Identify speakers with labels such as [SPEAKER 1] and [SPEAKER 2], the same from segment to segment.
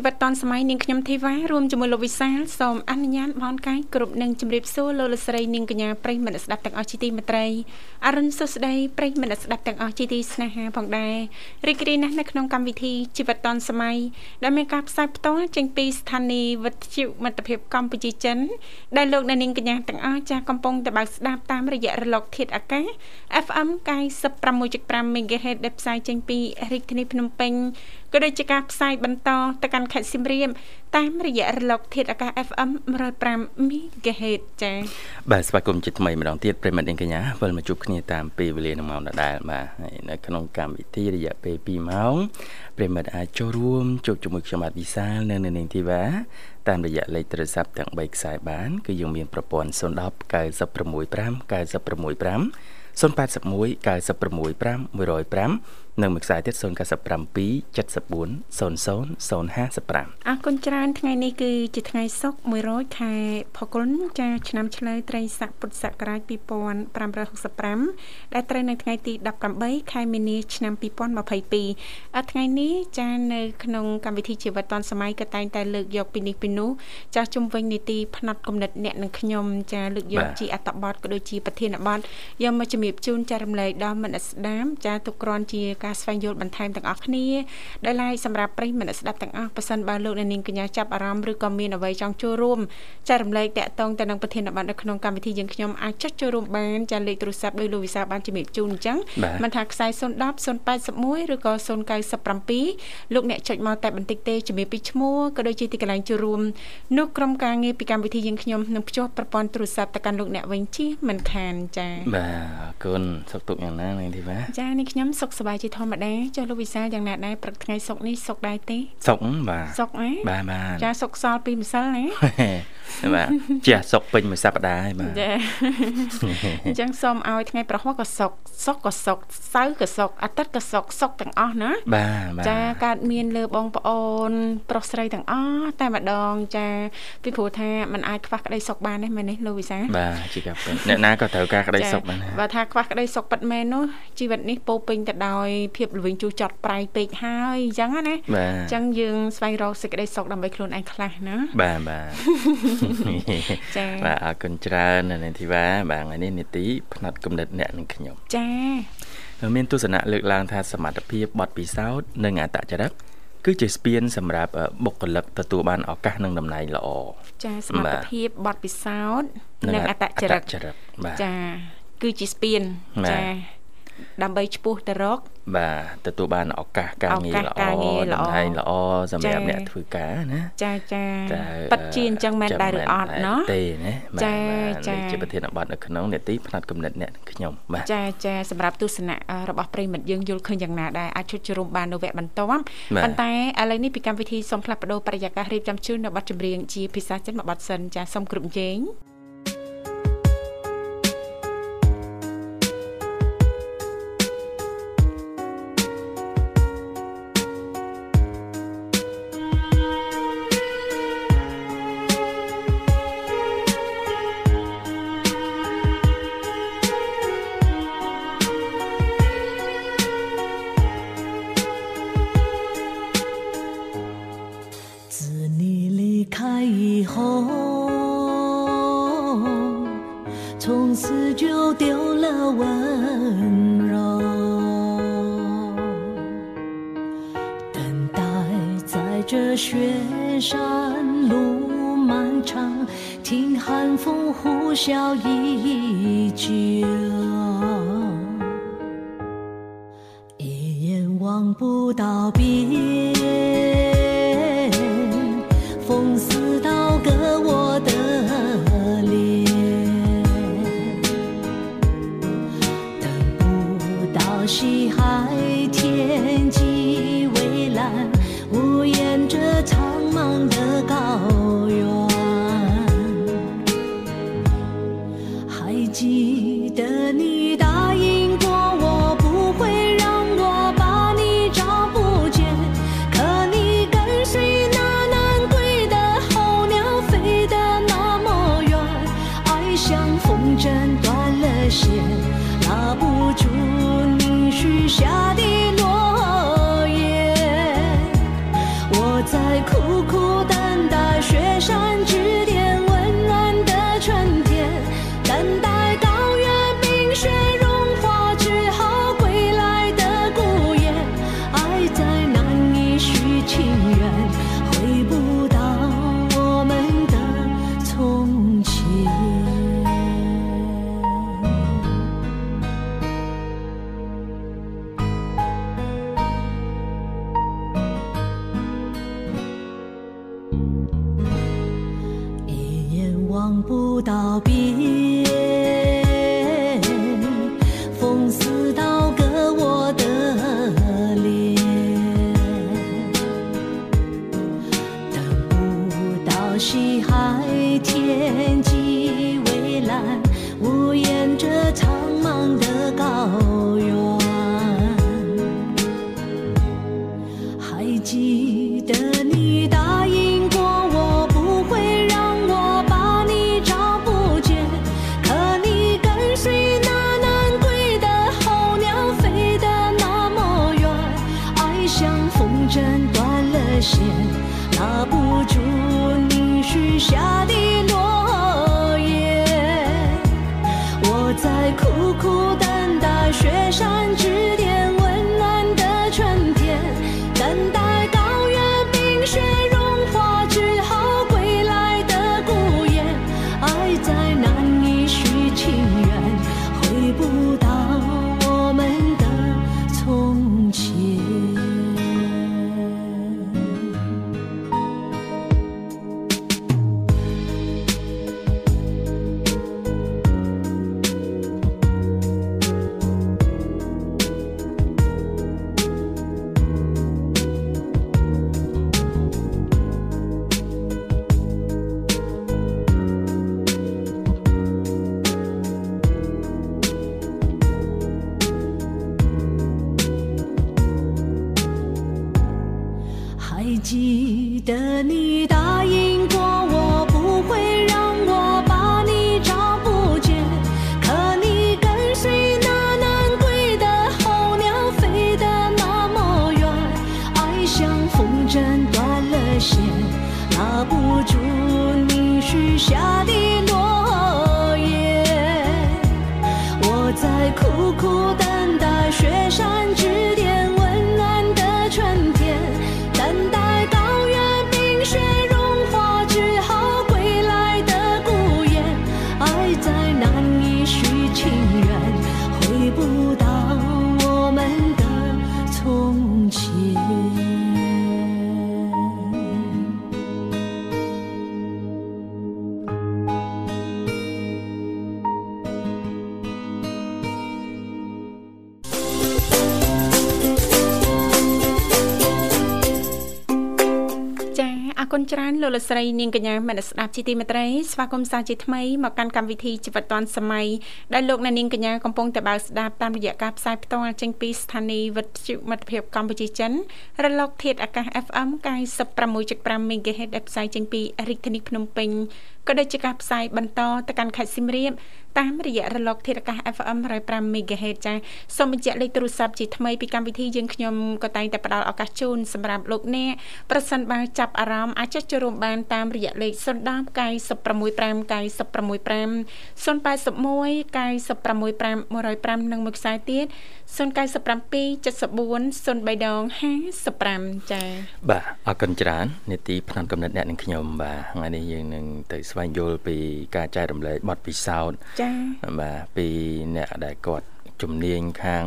[SPEAKER 1] participa តឌွန်សម័យនាងខ្ញុំធីវ៉ារួមជាមួយលោកវិសាលសូមអនុញ្ញាតបនកាយគ្រប់នឹងជម្រាបសួរលោកលស្រីនាងកញ្ញាប្រិយមិត្តស្ដាប់ទាំងអស់ជាទីមេត្រីអរុនសុស្ដីប្រិយមិត្តស្ដាប់ទាំងអស់ជាទីស្នេហាផងដែររីករាយណាស់នៅក្នុងកម្មវិធីជីវិតឌွန်សម័យដែលមានការផ្សាយផ្ទាល់ចេញពីស្ថានីយ៍វិទ្យុមិត្តភាពកម្ពុជាចិនដែលលោកនាងកញ្ញាទាំងអស់ចាស់កំពុងតែបើកស្ដាប់តាមរយៈរលកធាតុអាកាស FM 96.5 MHz ដែលផ្សាយចេញពីរាជធានីភ្នំពេញក៏ដូចជាការផ្សាយបន្តទៅកាន់ខេត្តសៀមរាបតាមរយៈរលក ធាតុអាកាស FM 105 MHz ចា៎
[SPEAKER 2] បាទស្វាគមន៍ជាថ្មីម្ដងទៀតប្រិមត្តនាងកញ្ញាវិលមកជួបគ្នាតាមពេលវេលានៅម៉ោងដដែលបាទនៅក្នុងកម្មវិធីរយៈពេល2ម៉ោងប្រិមត្តអាចចូលរួមជួបជាមួយខ្ញុំបាទវិសាលនៅនៅនាងធីវ៉ាតាមរយៈលេខទូរស័ព្ទទាំង3ខ្សែបានគឺយើងមានប្រព័ន្ធ010 965 965 081 965 105 និងមួយខ្សែទៀត097 74 00 055
[SPEAKER 1] អរគុណច្រើនថ្ងៃនេះគឺជាថ្ងៃសុក្រ100ខែផល្គុនចាឆ្នាំឆ្លូវត្រីស័កពុទ្ធសករាជ2565ដែលត្រូវនៅថ្ងៃទី18ខែមីនាឆ្នាំ2022អថ្ងៃនេះចានៅក្នុងកម្មវិធីជីវិតឌွန်សម័យក៏តែងតែលើកយកពីនេះពីនោះចាជុំវិញនីតិផ្នែកគំនិតអ្នកនិងខ្ញុំចាលើកយកជាអត្តបទក៏ដូចជាប្រធានបទយកមកជំរាបជូនចារំលែកដល់មនស្សស្ដាមចាទុកគ្រាន់ជាការស្វែងយល់បន្ថែមទាំងអស់គ្នាដែលឡាយសម្រាប់ប្រិយមិត្តស្ដាប់ទាំងអស់ប៉ះសិនបើលោកអ្នកនាងកញ្ញាចាប់អារម្មណ៍ឬក៏មានអ្វីចង់ចូលរួមចែករំលែកតាក់ទងទៅនឹងប្រធានបទនៅក្នុងកម្មវិធីយើងខ្ញុំអាចចុចចូលរួមបានចាលេខទូរស័ព្ទដោយលោកវិសាបានជំរាបជូនអញ្ចឹងមិនថាខ្សែ010 081ឬក៏097លោកអ្នកចុចមកតែបន្តិចទេជំរាបពីឈ្មោះក៏ដូចជាទីកន្លែងចូលរួមនោះក្រុមការងារពីកម្មវិធីយើងខ្ញុំនឹងភ្ជាប់ប្រព័ន្ធទូរស័ព្ទទៅកាន់លោកអ្នកវិញជិះមិនខានចា៎
[SPEAKER 2] បាទអរគុណសុខទុក្ខយ៉ាងណានាងធីវ៉ា
[SPEAKER 1] ចា៎នេះខ្ញុំសុខសប្បាយជាធម្មតាចុះលោកវិសាលយ៉ាងណាដែរព្រឹកថ្ងៃសុកនេះសុកដែរទេ
[SPEAKER 2] សុកបាទ
[SPEAKER 1] សុកហ៎
[SPEAKER 2] បាទបាទ
[SPEAKER 1] ចាសុកសល់ពីម្សិលណា
[SPEAKER 2] បាទជាសុកពេញមួយសប្តាហ៍ហើយបាទ
[SPEAKER 1] ចាអញ្ចឹងសូមឲ្យថ្ងៃប្រហោះក៏សុកសុកក៏សុកសៅរ៍ក៏សុកអាទិត្យក៏សុកសុកទាំងអស់ណា
[SPEAKER 2] បាទ
[SPEAKER 1] ចាកើតមានលើបងប្អូន ប្រុសស្រីទាំងអស់តែម្ដងចាពីព្រោះថាมันអាចខ្វះក្តីសុខបានទេមែនទេលោកវិសា
[SPEAKER 2] បាទជាការពិតអ្នកណាក៏ត្រូវការក្តីសុខបាន
[SPEAKER 1] បើថាខ្វះក្តីសុខពិតមែននោះជីវិតនេះពោពេញទៅដោយភាពល្វីងជូរចត់ប្រៃពេកហើយអញ្ចឹងណាអញ្ចឹងយើងស្វែងរកសេចក្តីសុខដើម្បីខ្លួនឯងខ្លះណា
[SPEAKER 2] បាទបាទចាបាទអរគុណច្រើននាងធីវ៉ាបាទថ្ងៃនេះនីតិផ្នែកគំនិតអ្នកនឹងខ្ញុំ
[SPEAKER 1] ចា
[SPEAKER 2] មានទស្សនៈលើកឡើងថាសមត្ថភាពបទពិសោធន៍និងអត្តចរិតគឺជាស្ពានសម្រាប់បុគ្គលិកទទួលបានឱកាសនិងតំណែងល្អ
[SPEAKER 1] ចាសមត្ថភាពបទពិសោធន៍និងអត្តចរិតចាគឺជាស្ពានចា ដើម្បីឈ្មោះទៅរក
[SPEAKER 2] បាទទទួលបានឱកាសការងារល្អតំណែងល្អសម្រាប់អ្នកធ្វើការណា
[SPEAKER 1] ចាចាប៉ិតជាអញ្ចឹងមែនដែរឬអត់ណោះ
[SPEAKER 2] ទេណាចាចាជាប្រធានបទនៅក្នុងនេតិផ្នែកគំនិតអ្នកខ្ញុំបាទ
[SPEAKER 1] ចាចាសម្រាប់ទស្សនៈរបស់ប្រិមិត្តយើងយល់ឃើញយ៉ាងណាដែរអាចជជុំបាននៅវគ្គបន្ទាប់ប៉ុន្តែឥឡូវនេះពីកម្មវិធីសូមផ្លាស់ប្ដូរបរិយាកាសរៀបចំជូននៅប័ណ្ណចម្រៀងជាភាសាចិនមួយប័ណ្ណសិនចាសូមគ្រប់ជេង គុណច្រើនលោកលកស្រីនាងកញ្ញាមនស្ដាប់ជីទីមេត្រីស្វាគមន៍សាជាថ្មីមកកាន់កម្មវិធីជីវិតឌွန်សម័យដែលលោកអ្នកនាងកញ្ញាកំពុងតែបើកស្ដាប់តាមរយៈការផ្សាយផ្ទាល់ចេញពីស្ថានីយ៍វិទ្យុមិត្តភាពកម្ពុជាចិនរលកធាតុអាកាស FM 96.5 MHz ដែលផ្សាយចេញពីរាជធានីភ្នំពេញ ក៏ដូចជាការផ្សាយបន្តទៅកាន់ខេត្តសៀមរាបតាមរយៈរលកធាតុអាកាស FM 105 MHz ចាសូមបញ្ជាក់លេខទូរស័ព្ទជាថ្មីពីកម្មវិធីយើងខ្ញុំក៏តែងតែផ្ដល់ឱកាសជូនសម្រាប់លោកអ្នកប្រសិនបើចាប់អារម្មណ៍អាចចុចចូលរួមបានតាមរយៈលេខ010 965 965 081 965 105និងមួយខ្សែទៀត097 74 03ដង55ចា៎
[SPEAKER 2] បាទអរគុណច្រើននេតិផ្នែកកំណត់អ្នកនិងខ្ញុំបាទថ្ងៃនេះយើងនឹងទៅស្វែងយល់ពីការចែករំលែកបទពិសោធន៍
[SPEAKER 1] ចា៎
[SPEAKER 2] បាទពីអ្នកដែលគាត់ជំនាញខាង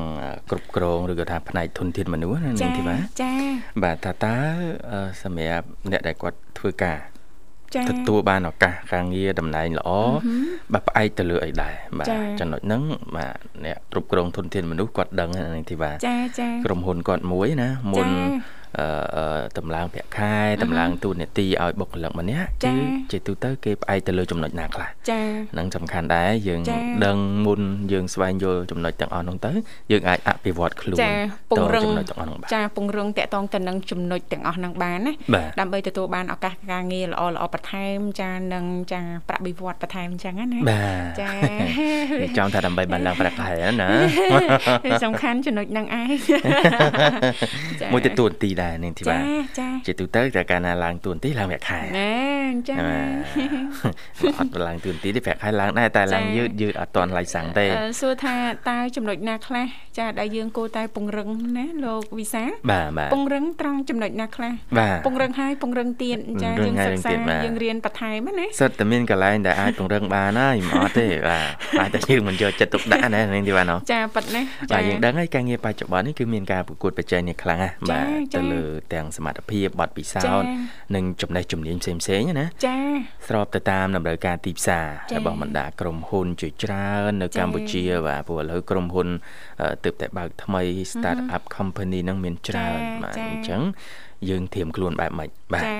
[SPEAKER 2] គ្រប់គ្រងឬក៏ថាផ្នែកធនធានមនុស្សណានាងធីបា
[SPEAKER 1] ចា៎
[SPEAKER 2] បាទថាតើអឺសម្រាប់អ្នកដែលគាត់ធ្វើការ
[SPEAKER 1] ចា៎
[SPEAKER 2] ទទួលបានឱកាសការងារតំណែងល្អបាទផ្អែកទៅលើអីដែរបាទ
[SPEAKER 1] ចា៎
[SPEAKER 2] ចំណុចហ្នឹងបាទអ្នកគ្រប់គ្រងធនធានមនុស្សគាត់ដឹងណានាងធីបា
[SPEAKER 1] ចា៎ចា៎
[SPEAKER 2] ក្រុមហ៊ុនគាត់មួយណាមុន
[SPEAKER 1] ចា៎
[SPEAKER 2] អឺអឺ តម្លើងប្រាក់ខែតម្លើងទូនាទីឲ្យបុគ្គលិកម្នាក់
[SPEAKER 1] ចា៎
[SPEAKER 2] គឺជាទូទៅគេផ្អែកទៅលើចំណុចណាខ្លះ
[SPEAKER 1] ចា៎
[SPEAKER 2] ហ្នឹងសំខាន់ដែរយើង
[SPEAKER 1] ចា៎
[SPEAKER 2] ដឹងមុនយើងស្វែងយល់ចំណុចទាំងអស់ហ្នឹងទៅយើងអាចអភិវឌ្ឍខ្លួន
[SPEAKER 1] ចាពង្រឹង
[SPEAKER 2] ចំណុចទាំងអស់ហ្នឹងបាទ
[SPEAKER 1] ចាពង្រឹងតកតងទៅនឹងចំណុចទាំងអស់ហ្នឹងបានណា
[SPEAKER 2] បាទ
[SPEAKER 1] ដើម្បីទទួលបានឱកាសការងារល្អល្អបន្ថែមចានិងចាប្រាក់បៀវត្សបន្ថែមអញ្ចឹងណា
[SPEAKER 2] បាទ
[SPEAKER 1] ចា
[SPEAKER 2] និយាយចំថាដើម្បីបានឡើងប្រាក់ខែណា
[SPEAKER 1] សំខាន់ចំណុចហ្នឹងឯងចា
[SPEAKER 2] មួយទៅទួនាទីដែរនាងធីបា
[SPEAKER 1] ចាចា
[SPEAKER 2] ជាទូទៅតែកាលណាឡើងទួនាទីឡើងប្រាក់ខែ
[SPEAKER 1] ណែចា
[SPEAKER 2] បាទអត់ឡើងទួនាទីទេប្រាក់ខែឡើងដែរតែឡើងយឺតយឺតអត់ទាន់ឡៃសាំងទេ
[SPEAKER 1] អឺសួរថាតើចំណុចណាខ្លះចាដែលយើងគួរតែពង្រឹងណាលោកវិសាល
[SPEAKER 2] បាទបាទ
[SPEAKER 1] ពង្រឹងត្រង់ចំណុចណាខ្លះ
[SPEAKER 2] បាទ
[SPEAKER 1] ពង្រឹងហើយពង្រឹងទៀតចា
[SPEAKER 2] ពង្រឹ
[SPEAKER 1] យើងងសិក្សា
[SPEAKER 2] ហើយទៀតបាទ
[SPEAKER 1] យើងរៀនបន្ថែមណា
[SPEAKER 2] សិតតែមានកន្លែងដែលអាចពង្រឹងបានហើយមិនអត់ទេបាទអាចតែយើងមិនយកចិត្តទុកដាក់ណានាងធីបាណោះ
[SPEAKER 1] ចាប៉ិតណា
[SPEAKER 2] បាទយើងដឹងហើយការងារបច្ចុប្បន្ននេះគឺមានការប្រកួតប្រជែងនេះខ្លាំងណាស់បាទ
[SPEAKER 1] ចា
[SPEAKER 2] ទៅលលើទាំងសមត្ថភាពបទពិសោធន៍
[SPEAKER 1] ចា៎
[SPEAKER 2] និងចំណេះជំនាញផ្សេងៗណា
[SPEAKER 1] ចា
[SPEAKER 2] ស្របទៅតាមតម្រូវការទីផ្សារ
[SPEAKER 1] ចា៎
[SPEAKER 2] របស់បណ្ដាក្រុមហ៊ុនជាច្រើននៅ
[SPEAKER 1] ចា៎
[SPEAKER 2] កម្ពុជាបាទព្រោះឥឡូវក្រុមហ៊ុនអឺទើបតែបើកថ្មី start up company ហ្នឹងមានច្រើន
[SPEAKER 1] ចា៎
[SPEAKER 2] បាទ
[SPEAKER 1] ចា៎
[SPEAKER 2] អញ្ចឹងយើងធៀមខ្លួនបែបម៉េចបាទ
[SPEAKER 1] ចា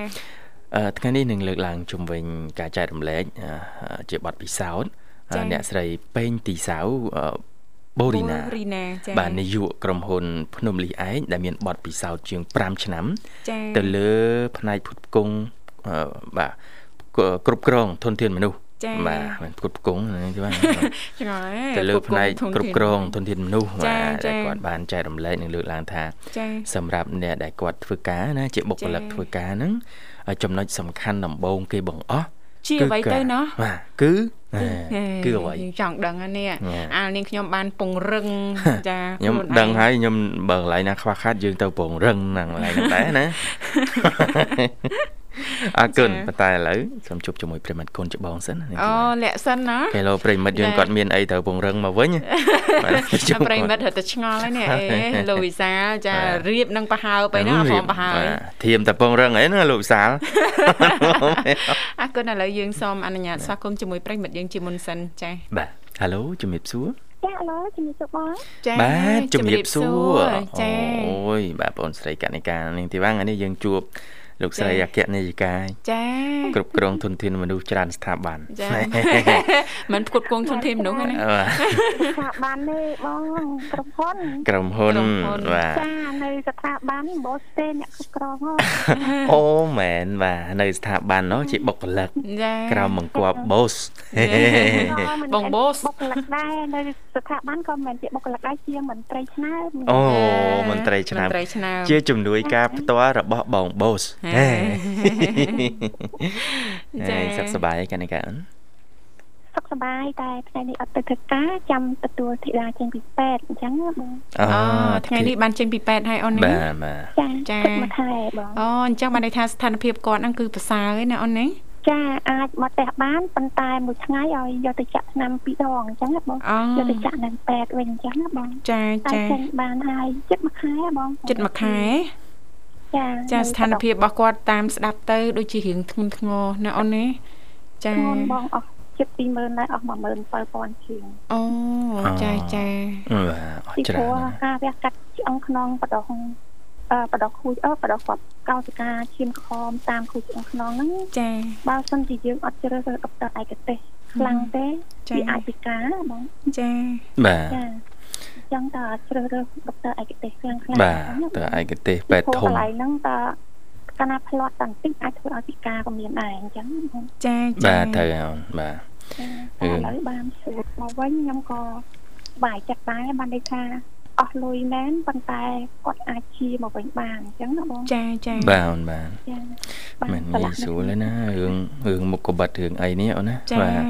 [SPEAKER 2] អឺថ្ងៃនេះនឹងលើកឡើងជុំវិញការចែករំលែកអឺជាបទពិសោធន៍អឺ
[SPEAKER 1] ចា៎
[SPEAKER 2] អ្នកស្រីពេងទីសៅអឺ បូរីណា
[SPEAKER 1] រីណាចា
[SPEAKER 2] បាទនាយកក្រុមហ៊ុន ភ្នំលីឯកដែលមានបទពិសោធន៍ជាង5ឆ្នាំ
[SPEAKER 1] ចា
[SPEAKER 2] ទៅលើផ្នែកផ្គត់ផ្គង់អឺបាទគគ្រប់គ្រងធនធានមនុស្ស
[SPEAKER 1] ចា៎
[SPEAKER 2] បាទមិនផ្គត់ផ្គង់ហ្នឹងទេបាទ
[SPEAKER 1] ឆ្ងល់ហ៎
[SPEAKER 2] ទៅលើផ្នែក
[SPEAKER 1] ធនធាន
[SPEAKER 2] គ្រប់គ្រងធនធានមនុស្ស
[SPEAKER 1] ចា៎
[SPEAKER 2] បាទ
[SPEAKER 1] ចា៎
[SPEAKER 2] ដែលគាត់បានចែករំលែកនិងលើកឡើងថា
[SPEAKER 1] ចា
[SPEAKER 2] សម្រាប់អ្នកដែលគាត់ធ្វើការណាជាបុគ្គលិក
[SPEAKER 1] ចា៎
[SPEAKER 2] ធ្វើការហ្នឹងហើយចំណុចសំខាន់ដំបូងគេបង្អស់
[SPEAKER 1] ជាអ្វីទៅណោះ
[SPEAKER 2] បាទគឺអឺ
[SPEAKER 1] ហេ
[SPEAKER 2] គឺអ្វី
[SPEAKER 1] យើងចង់ដឹងហ្នឹងនេះ
[SPEAKER 2] ណែ
[SPEAKER 1] អានាងខ្ញុំបានពង្រឹងចា
[SPEAKER 2] ខ្ញុំ
[SPEAKER 1] ខ្លួនឯ
[SPEAKER 2] ដឹងហើយខ្ញុំបើកន្លែងណាខ្វះខាតយើងទៅពង្រឹងហ្នឹងកន្លែងហ្នឹងដែរណាអរគុណប៉ុន្តែឥឡូវសូមជួបជាមួយប្រិមិត្តកូនច្បងសិនណា
[SPEAKER 1] អូលាក់សិនណា
[SPEAKER 2] ពេលលោប្រិមិត្តយើង
[SPEAKER 1] ណែ
[SPEAKER 2] គាត់មានអីត្រូវពង្រឹងមកវិញបាទជួប
[SPEAKER 1] ប្រិមិត្តរត់តែឆ្ងល់ហើយនេះអេលោកវិសាលចារៀបនឹងប្រហើបទៅណាហ្វមប្រហើប
[SPEAKER 2] បាទធៀមតែពង្រឹងអីណាលោកវិសាល
[SPEAKER 1] អរគុណឥឡូវយើងសូមអនុញ្ញាតស្វាគមន៍ជាមួយប្រិមិត្តយើងជាមុនសិនចា
[SPEAKER 2] បាទហៅឡូជំរាបសួរ
[SPEAKER 3] ចាឥឡូវជំរាបសួរបង
[SPEAKER 1] ចា
[SPEAKER 2] បាទជំរាបសួរ
[SPEAKER 1] ចា
[SPEAKER 2] អូយបាទបងស្រីកណិកានាងធីវ៉ាថ្ងៃនេះយើងជួប លោកស្រី
[SPEAKER 1] ចា៎
[SPEAKER 2] អគ្គនាយិកា
[SPEAKER 1] ចា
[SPEAKER 2] គ្រប់គ្រងធនធានមនុស្សច្រើនស្ថាប័ន
[SPEAKER 1] ចាមិនផ្គត់ផ្គង់ធនធានមនុស្សហ្នឹងណា
[SPEAKER 2] បាទ
[SPEAKER 3] ស្ថាប័ននេះបងក្រុមហ៊ុន
[SPEAKER 2] ក្រុមហ៊ុន
[SPEAKER 1] ក្រុមហ៊ុន
[SPEAKER 2] បាទ
[SPEAKER 3] ចានៅស្ថាប័នបូស្តេអ្នកគ្រប់គ្រងហ៎
[SPEAKER 2] អូមែនបាទនៅស្ថាប័ននោះជាបុគ្គលិក
[SPEAKER 1] ចា
[SPEAKER 2] ក្រៅបង្គាប់ boss
[SPEAKER 1] បង boss
[SPEAKER 3] បុគ្គលិកដែរនៅស្ថាប័នក៏មិនមែនជាបុគ្គលិកដែរជាមន្ត្រីឆ្នើម
[SPEAKER 2] អូមន្ត្រីឆ្នាំ
[SPEAKER 1] មន្ត្រីឆ្នាំ
[SPEAKER 2] ជាជំនួយការផ្ទាល់របស់បង boss
[SPEAKER 1] ហេ
[SPEAKER 2] ហេ
[SPEAKER 1] ចា៎
[SPEAKER 2] ហេសុខសប្បាយកានិកាអូន
[SPEAKER 3] សុខសប្បាយតែថ្ងៃនេះអត់ទៅធ្វើការចាំទទួលធីតាចេញពីពេទ្យអញ្ចឹងណាបង
[SPEAKER 2] អូ
[SPEAKER 1] អូថ្ងៃនេះបានចេញពីពេទ្យហើយអូនណា
[SPEAKER 2] បាទបាទ
[SPEAKER 3] ចា
[SPEAKER 1] ចា
[SPEAKER 3] គិតមួយខែបង
[SPEAKER 1] អូអញ្ចឹងបានន័យថាស្ថានភាពគាត់ហ្នឹងគឺប្រសើរឯណាអូនណា
[SPEAKER 3] ចាអាចមកផ្ទះបានប៉ុន្តែមួយថ្ងៃឲ្យយកទៅចាក់ថ្នាំពីរដងអញ្ចឹងណាបង
[SPEAKER 1] អូ
[SPEAKER 3] យកទៅចាក់នៅពេទ្យវិញអញ្ចឹងណាបង
[SPEAKER 1] ចា
[SPEAKER 3] តែ
[SPEAKER 1] ចា
[SPEAKER 3] ចេញបានហើយចិត្តមួយខែបង
[SPEAKER 1] ចិត្តមួយខែ
[SPEAKER 3] ចា
[SPEAKER 1] ចាស្ថានភាពរបស់គាត់តាមស្ដាប់ទៅដូចជារឿងធ្ងន់ធ្ងរណាអូនណាចា
[SPEAKER 3] ធ្ងន់បងអស់ចិត្ត20000ដែរអស់17000ជាង
[SPEAKER 1] អូចាចា
[SPEAKER 2] បាទអរ
[SPEAKER 3] ពី
[SPEAKER 2] ច្រ
[SPEAKER 3] ព្រោះើ
[SPEAKER 2] ន
[SPEAKER 3] ការវះកាត់ឆ្អឹងខ្នងបដោះអឺបដោះខួចអឺបដោះគាត់កោសិកាឈាមខមតាមខួចឆ្អឹងខ្នងហ្នឹង
[SPEAKER 1] ចា
[SPEAKER 3] បើសិនជាយើងអត់ជ្រើសរើសដុកទ័រឯកទេសខ្លាំងទេ
[SPEAKER 1] ចា៎
[SPEAKER 3] វាអាចពិការណាបង
[SPEAKER 1] ចា
[SPEAKER 2] បាទ
[SPEAKER 3] ចាអញ្ចឹងតើជ្រើសរើសដុកទ័រឯកទេសខ្លាំងខ្លាំង
[SPEAKER 2] បាទតើឯកទេសពេទ្យធំ
[SPEAKER 3] កន្លែងហ្នឹងតើកាលណាផ្លាត់តន្តិចអាចធ្វើឲ្យពិការក៏មានដែរអញ្ចឹងបង
[SPEAKER 1] ចា
[SPEAKER 2] បាទទៅអូនបាទ
[SPEAKER 3] ចាឥឡូវបានស្រួលមកវិញខ្ញុំក៏បាយចិត្តដែរបានន័យថាអស់លុយមែនប៉ុន្តែគាត់អាចជាមកវិញបានអញ្ចឹងណាបង
[SPEAKER 1] ចាចា
[SPEAKER 2] បាទអូនបាទ
[SPEAKER 3] ចា
[SPEAKER 2] មិនងាយស្រួលទេណារឿងរឿងមុខក្បិតរឿងអីនេះអូនណា
[SPEAKER 1] ចា
[SPEAKER 2] បាទ
[SPEAKER 3] ចា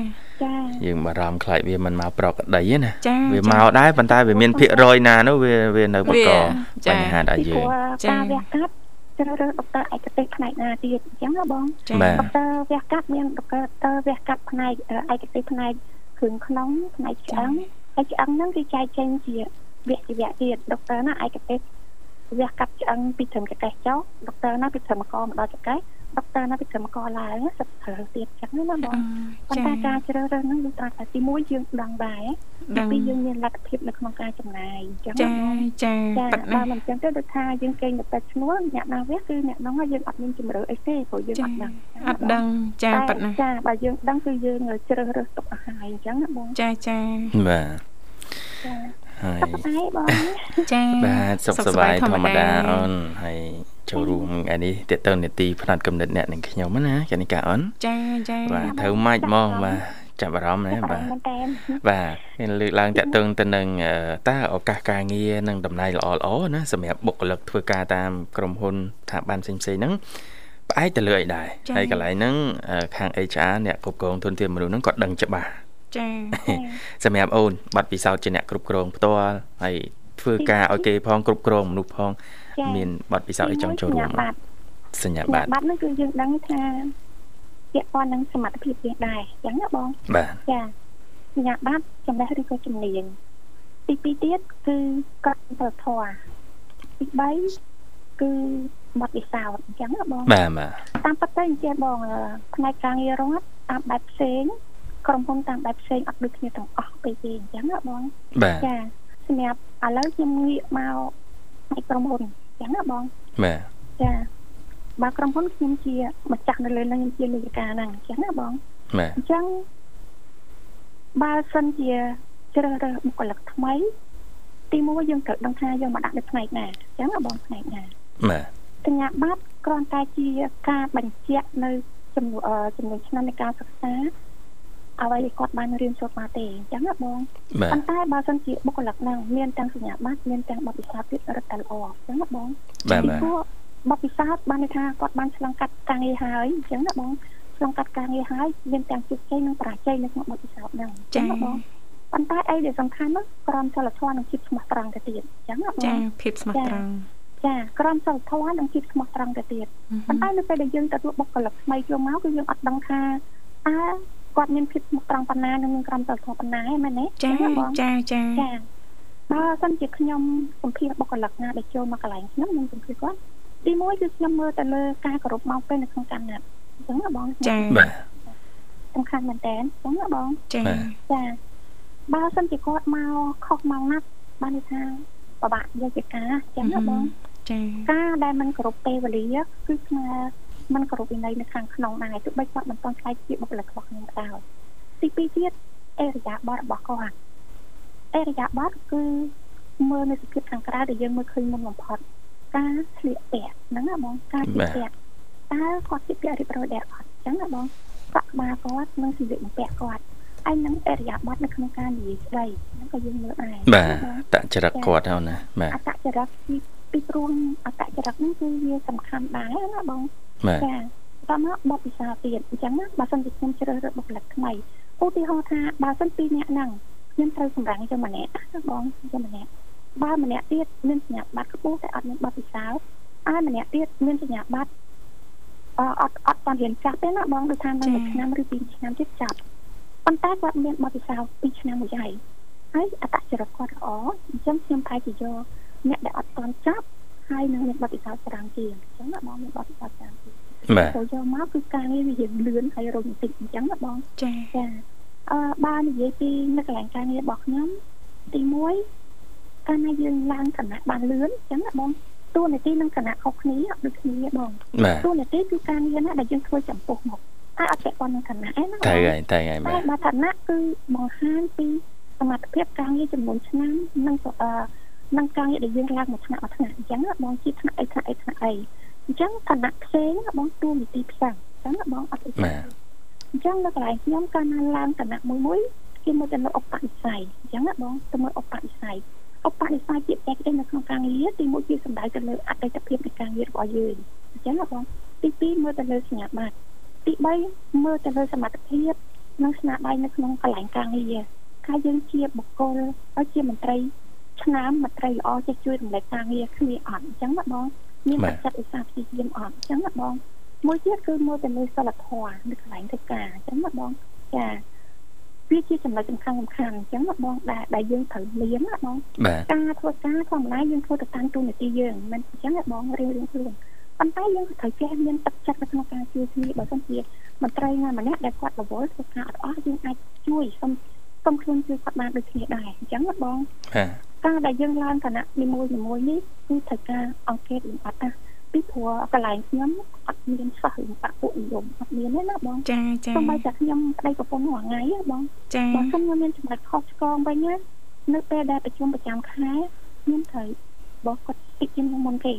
[SPEAKER 2] យើងបារម្ភខ្លាចវាមិនមកប្រកក្តីទេណា
[SPEAKER 1] ចា
[SPEAKER 2] វាមកដែរប៉ុន្តែវាមានភាគរយណានោះវាវានៅបង្ក
[SPEAKER 1] វាចា
[SPEAKER 2] បញ្ហាដល់
[SPEAKER 3] ពី
[SPEAKER 2] យើ
[SPEAKER 3] ព្រោ
[SPEAKER 2] ងះ
[SPEAKER 1] ចា៎
[SPEAKER 3] ការវះកាត់ជ្រើសរើសដុកទ័រឯកទេសផ្នែកណាទៀតអញ្ចឹងណាបង
[SPEAKER 1] ចា
[SPEAKER 2] បាទ
[SPEAKER 3] ដុកទ័រវះកាត់មានដុកទ័រវះកាត់ផ្នែកអឺឯកទេសផ្នែកគ្រឿងក្នុងផ្នែកឆ្អឹងហើយឆ្អឹងហ្នឹងគឺចែកចេញជាវគ្គជាវគ្គទៀតដុកទ័រណាឯកទេសវះកាត់ឆ្អឹងពីត្រឹមកកេះចុះដុកទ័រណាពីត្រឹមកមកដល់ចកេះ ដុកទ័រណាពីត្រឹមកឡើងសិតត្រូវទៀតអញ្ចឹងណាបងប៉ុន្តែការជ្រើសរើសហ្នឹងគឺត្រង់តែទីមួយយើងដឹងដែរទី
[SPEAKER 1] ដឹង
[SPEAKER 3] ពីរយើងមានលទ្ធភាពនៅក្នុងការចំណាយអញ្ចឹងណា
[SPEAKER 1] ចា
[SPEAKER 3] បង
[SPEAKER 1] ចា
[SPEAKER 3] ចា
[SPEAKER 1] ប៉ិតណា
[SPEAKER 3] បើមិនចឹងទេដូចថាយើងគេងទៅពេទ្យឈ្នួលអ្នកណាវាគឺអ្នកនោះយើងអត់មានជំរឿអីទេព្រោះយើងអត់ដឹង
[SPEAKER 1] អត់ដឹងចា
[SPEAKER 3] តែ
[SPEAKER 1] ប៉ិតណា
[SPEAKER 3] ចាបើយើងដឹងគឺយើងជ្រើសរើសទុកអាហារអញ្ចឹងណាបង
[SPEAKER 1] ចាចា
[SPEAKER 2] បាទ
[SPEAKER 3] ចា
[SPEAKER 2] ហើយ
[SPEAKER 3] សុខស្បាយបង
[SPEAKER 1] ចា
[SPEAKER 2] បាទសុខសប្បាយធម្មតាអូនហើយ ចូលរួមថ្ងៃនេះតេតើនេតិផ្នែកកំណត់អ្នកនឹងខ្ញុំណាកានិកាអូន
[SPEAKER 1] ចាចា
[SPEAKER 2] បាទត្រូវម៉ាច់ហ្មងបាទចាប់អារម្មណ៍ណាបាទ
[SPEAKER 3] មែនតើ
[SPEAKER 2] បាទមានលើកឡើងតកតឹងទៅនឹងអឺតើឱកាសការងារនិងតំណែងល្អល្អណាសម្រាប់បុគ្គលិកធ្វើការតាមក្រុមហ៊ុនស្ថាប័នផ្សេងៗហ្នឹងផ្អែកទៅលើអីដែរហើយកន្លែងហ្នឹងអឺខាង HR អ្នកគ្រប់គ្រងធនធានមនុស្សហ្នឹងក៏ដឹងច្បាស់
[SPEAKER 1] ចា
[SPEAKER 2] សម្រាប់អូនបាត់ពិសោធន៍ជាអ្នកគ្រប់គ្រងផ្ទាល់ហើយធ្វើការឲ្យគេផងគ្រប់គ្រងមនុស្សផង មានបាត់ពិសោធន៍អីចង់ចូលរួម
[SPEAKER 3] បាត់
[SPEAKER 2] សញ្ញា
[SPEAKER 3] បា
[SPEAKER 2] ប
[SPEAKER 3] ត់
[SPEAKER 2] ត្រ
[SPEAKER 3] បាត់ហ្នឹងគឺយើងដឹងថាពាក់ព័ន្ធនឹងសមត្ថភាពយើងដែរអញ្ចឹងណាបង
[SPEAKER 2] បាទ
[SPEAKER 3] ចាសញ្ញាបត្រចំណេះឬក៏ជំនាញទី2ទៀតគឺកត់ទៅធរទី3គឺបទពិសោធន៍អញ្ចឹងណាបង
[SPEAKER 2] បាទបាទ
[SPEAKER 3] តាមពិតទៅអញ្ចឹងបងអឺផ្នែកការងាររដ្ឋតាមបែបផ្សេងក្រុមហ៊ុនតាមបែបផ្សេងអត់ដូចគ្នាទាំងអស់ពេលទេអញ្ចឹងណាបង
[SPEAKER 2] បាទ
[SPEAKER 3] ចាសម្រាប់ឥឡូវខ្ញុំងាកមកផ្នែកក្រុមហ៊ុនអញ្ចឹងណាបង
[SPEAKER 2] បាទ
[SPEAKER 3] ចាបើក្រុមហ៊ុនខ្ញុំជាម្ចាស់នៅលើនឹងខ្ញុំជាលេខការហ្នឹងអញ្ចឹងណាបង
[SPEAKER 2] បាទ
[SPEAKER 3] អញ្ចឹងបើសិនជាជ្រើសរើសបុគ្គលិកថ្មី ទីមួយយើងត្រូវដឹងថាយើងមកដាក់នៅផ្នែកណាអញ្ចឹងណាបងផ្នែកណា
[SPEAKER 2] បាទ
[SPEAKER 3] សញ្ញាបត្រគ្រាន់តែជាការបញ្ជាក់នៅចំនួនអឺចំនួនឆ្នាំនៃការសិក្សា អ្វីដែលគាត់បានរៀនសូត្រមកទេអញ្ចឹងណាបង
[SPEAKER 2] បាទ
[SPEAKER 3] ប៉ុន្តែបើសិនជាបុគ្គលិកហ្នឹងមានទាំងសញ្ញាបត្រមានទាំងបទពិសោធន៍ទៀតរឹតតែល្អអញ្ចឹងណាបង
[SPEAKER 2] បាទ
[SPEAKER 3] ពី
[SPEAKER 2] បាទ
[SPEAKER 3] ព្រោះបទពិសោធន៍បានន័យថាគាត់បានឆ្លងកាត់ការងារហើយអញ្ចឹងណាបងឆ្លងកាត់ការងារហើយមានទាំងជោគជ័យនិងបរាជ័យនៅក្នុងបទពិសោធន៍ហ្នឹងអញ្ចឹ
[SPEAKER 1] ចា
[SPEAKER 3] ងណាបងប៉ុន្តែអីដែលសំខាន់នោះក្រមសីលធម៌និងចិត្តស្មោះត្រង់ទៅទៀតអញ្ចឹងណាបង
[SPEAKER 1] ចាភាពស្មោះត្រង់
[SPEAKER 3] ចាក្រមសីលធម៌និងចិត្តស្មោះត្រង់ទៅទៀតប៉ុន្តែនៅពេលដែលយើងទទួលបុគ្គលិកថ្មីចូលមកគឺយើងអត់ដឹងថាតើ គាត់មានភាពស្មោះត្រង់ប៉ុណ្ណានិងមានក្រមសីលធម៌ប៉ុណ្ណាឯមែនទេ
[SPEAKER 1] ចា
[SPEAKER 3] អញ្ចឹងណាបង
[SPEAKER 1] ចាចា
[SPEAKER 3] ចាបើសិនជាខ្ញុំសម្ភារបុគ្គលិកណាដែលចូលមកកន្លែងខ្ញុំខ្ញុំសម្ភារគាត់ទីមួយគឺខ្ញុំមើលទៅលើការគោរពមកពេលនៅក្នុងការណាត់អញ្ចឹងណាបង
[SPEAKER 1] ចា
[SPEAKER 2] បាទ
[SPEAKER 3] សំខាន់មែនតើអញ្ចឹងណាបង
[SPEAKER 1] ចា
[SPEAKER 2] បាទ
[SPEAKER 3] ចាបើសិនជាគាត់មកខុសមកណាត់បានន័យថាពិបាកយកជាការអញ្ចឹងណាបង
[SPEAKER 1] ចា
[SPEAKER 3] ការដែលมันគោរពពេលវេលាគឺស្មើ มันគោរពវិន័យនៅខាងក្នុងដែរទោះបីគាត់មិនទាន់ខ្លាយជាបុគ្គលិករបស់ខ្ញុំក៏ដោយទីពីរទៀតអេរយាប័តរបស់គាត់អេរយាប័តគឺមើលនៅសភាពខាងក្រៅដែលយើងមើលឃើញមុនបំផុតការស្លៀកពាក់ហ្នឹងណាបងការស្លៀកពាក់តើគាត់ស្លៀកពាក់រៀបរយដែរអត់អញ្ចឹងណាបងកក់ក្បាលគាត់និងសម្លៀកបំពាក់គាត់ហើយនឹងអេរយាប័តនៅក្នុងការនិយាយស្ដីហ្នឹងក៏យើងមើលដែរ
[SPEAKER 2] បាទតចរិតគាត់ហ្នឹងណាបាទ
[SPEAKER 3] អត្តចរិតពីពីព្រោះអត្តចរិតហ្នឹងគឺវាសំខាន់ដែរណាបង
[SPEAKER 2] បាទ
[SPEAKER 3] ចាតមកបទពិសោធន៍ទៀតអញ្ចឹងណាបើសិនជាខ្ញុំជ្រើសរើសបុគ្គលិកថ្មីឧទាហរណ៍ថាបើសិនពីរនាក់ហ្នឹងខ្ញុំត្រូវសម្រាំងទៅម្នាក់ណាបងទៅម្នាក់បើម្នាក់ទៀតមានសញ្ញាបត្រខ្ពស់តែអត់មានបទពិសោធន៍ហើយម្នាក់ទៀតមានសញ្ញាបត្រអឺអត់អត់តាន់រៀនចាស់ទេណាបងដូចថានៅមួយឆ្នាំឬពីរឆ្នាំទៀតចាប់ប៉ុន្តែគាត់មានបទពិសោធន៍ពីរឆ្នាំមួយហើយហើយអត្តចរិតគាត់ល្អអញ្ចឹងខ្ញុំប្រែជាយកអ្នកដែលអត់តាន់ចាប់ ហើយនឹងមានបទពិសោធន៍ច្រើនជាងអញ្ចឹងណាបងមានបទពិសោធន៍ច្រើនជាង
[SPEAKER 2] បាទ
[SPEAKER 3] ចូលយកមកគឺការងារវារៀងលឿនហើយរ៉ូម៉ាទិកអញ្ចឹងណាបង
[SPEAKER 1] ចា
[SPEAKER 3] ចាអឺបើនិយាយពីនៅកន្លែងការងាររបស់ខ្ញុំទី1កាលណាយើងឡើងឋានៈបានលឿនអញ្ចឹងណាបងតួនាទីនិងឋានៈខុសគ្នាអត់ដូចគ្នាទេបង
[SPEAKER 2] បាទ
[SPEAKER 3] តួនាទីគឺការងារណាដែលយើងធ្វើចំពោះមកតែអត់ពាក់ព័ន្ធនឹងឋានៈឯណាបង
[SPEAKER 2] ត្រូវហើយត្រូវហើយបា
[SPEAKER 3] តែ
[SPEAKER 2] ទ
[SPEAKER 3] បើឋានៈគឺបង្ហាញពីសមត្ថភាពការងារចំនួនឆ្នាំនិងអឺ និងការងារដែលយើងឡើងមួយថ្នាក់មួយថ្នាក់អញ្ចឹងណាបងជាថ្នាក់អីថ្នាក់អីថ្នាក់អីអញ្ចឹងឋានៈផ្សេងណាបងតួនាទីផ្សេងអញ្ចឹងណាបងអត់អី
[SPEAKER 2] បាទ
[SPEAKER 3] អញ្ចឹងនៅកន្លែងខ្ញុំកាលណាឡើងឋានៈមួយមួយគេមកទៅលើឧបនិស្ស័យអញ្ចឹងណាបងទៅមើលឧបនិស្ស័យឧបនិស្ស័យជាតែគេនៅក្នុងការងារទីមួយជាសំដៅទៅលើអតីតភាពនៃការងាររបស់យើងអញ្ចឹងណាបងទីពីរមើលទៅលើសញ្ញាបត្រទី3មើលទៅលើសមត្ថភាពនិងស្នាដៃនៅក្នុងកន្លែងការងារថាយើងជាបុគ្គលហើយជាមន្ត្រី ឆ្នាំមន្ត្រីល្អចេះជួយរំលែកការងារគ្នាអត់អញ្ចឹងណាបងមានបច្ចិតឧស្សាហ៍ព្យាយាមអត់អញ្ចឹងណាបងមួយទៀតគឺមើលទៅលើសិលធម៌នៅកន្លែងធ្វើការអញ្ចឹងណាបងចាវាជាចំណុចសំខាន់សំខាន់អញ្ចឹងណាបងដែលដែលយើងត្រូវមានណាបង
[SPEAKER 2] បាទ
[SPEAKER 3] ការធ្វើការធម្មតាយើងធ្វើទៅតាមទូនាទីយើងមិនអញ្ចឹងណាបងរៀងរៀងខ្លួនប៉ុន្តែយើងក៏ត្រូវចេះមានទឹកចិត្តនៅក្នុងការជួយគ្នាបើមិនជាមន្ត្រីណាម្នាក់ដែលគាត់រវល់ធ្វើការអត់អស់យើងអាចជួយសុំសុំខ្លួនជួយគាត់បានដូចគ្នាដែរអញ្ចឹងណាបង
[SPEAKER 2] បាទ
[SPEAKER 3] ការដែលយើងឡើងឋានៈនីមួយៗនេះគឺត្រូវការអង្កេតលម្អិតណាពីព្រោះកន្លែងខ្ញុំអត់មានសិស្សរឿងបពុនិយមអត់មានទេណាបង
[SPEAKER 1] ចាចា
[SPEAKER 3] សូម្បីតែខ្ញុំប្តីប្រពន្ធមួយថ្ងៃហ៎បង
[SPEAKER 1] ចា
[SPEAKER 3] បើខ្ញុំមានចំណុចខុសឆ្គងវិញណានៅពេលដែលប្រជុំប្រចាំខែខ្ញុំត្រូវបោះគាត់តិចជាងមុនគេ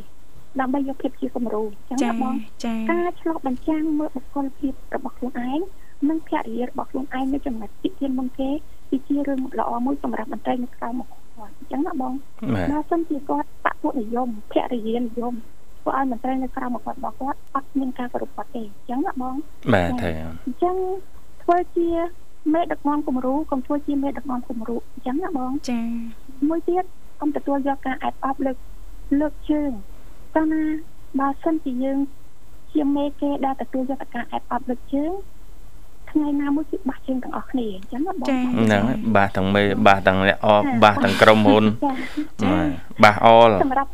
[SPEAKER 3] ដើម្បីយកភាពជាគំរូអញ្ចឹង
[SPEAKER 1] ចា
[SPEAKER 3] ណាបង
[SPEAKER 1] ចា
[SPEAKER 3] ការឆ្លុះបញ្ចាំងមើលបុគ្គលភាពរបស់ខ្លួនឯងនិងភរិយារបស់ខ្លួនឯងនៅចំណុចតិចជាងមុនគេគឺជារឿងល្អមួយសម្រាប់មន្ត្រីនៅក្រៅមក គាត់អញ្ចឹងណាបង
[SPEAKER 2] បាទ
[SPEAKER 3] បើសិនជាគាត់បពុនិយមភរិយានិយមធ្វើឲ្យមន្ត្រីនៅក្រៅមកគាត់របស់គាត់អត់មានការគោរពគាត់ទេអញ្ចឹងណាបង
[SPEAKER 2] បាទត្រូវ
[SPEAKER 3] អញ្ចឹងធ្វើជាមេដឹកនាំគំរូកុំធ្វើជាមេដឹកនាំគំរូអញ្ចឹងណាបង
[SPEAKER 1] ចា
[SPEAKER 3] មួយទៀតកុំទទួលយកការអែបអបលើកលើកជើងតើណាបើសិនជាយើងជាមេគេដែលទទួលយកតែការអែបអបលើកជើង ថ្ងៃណាមួយគឺបាសជើងទាំងអស់គ្នាអញ្ចឹងណាបង
[SPEAKER 1] ចា
[SPEAKER 2] ហ្នឹងហើយបាសទាំងមេបាសទាំងអ្នកអបបាសទាំងក្រុមហ៊ុន
[SPEAKER 3] ចា
[SPEAKER 2] បាទបាសអល
[SPEAKER 3] សម្រាប់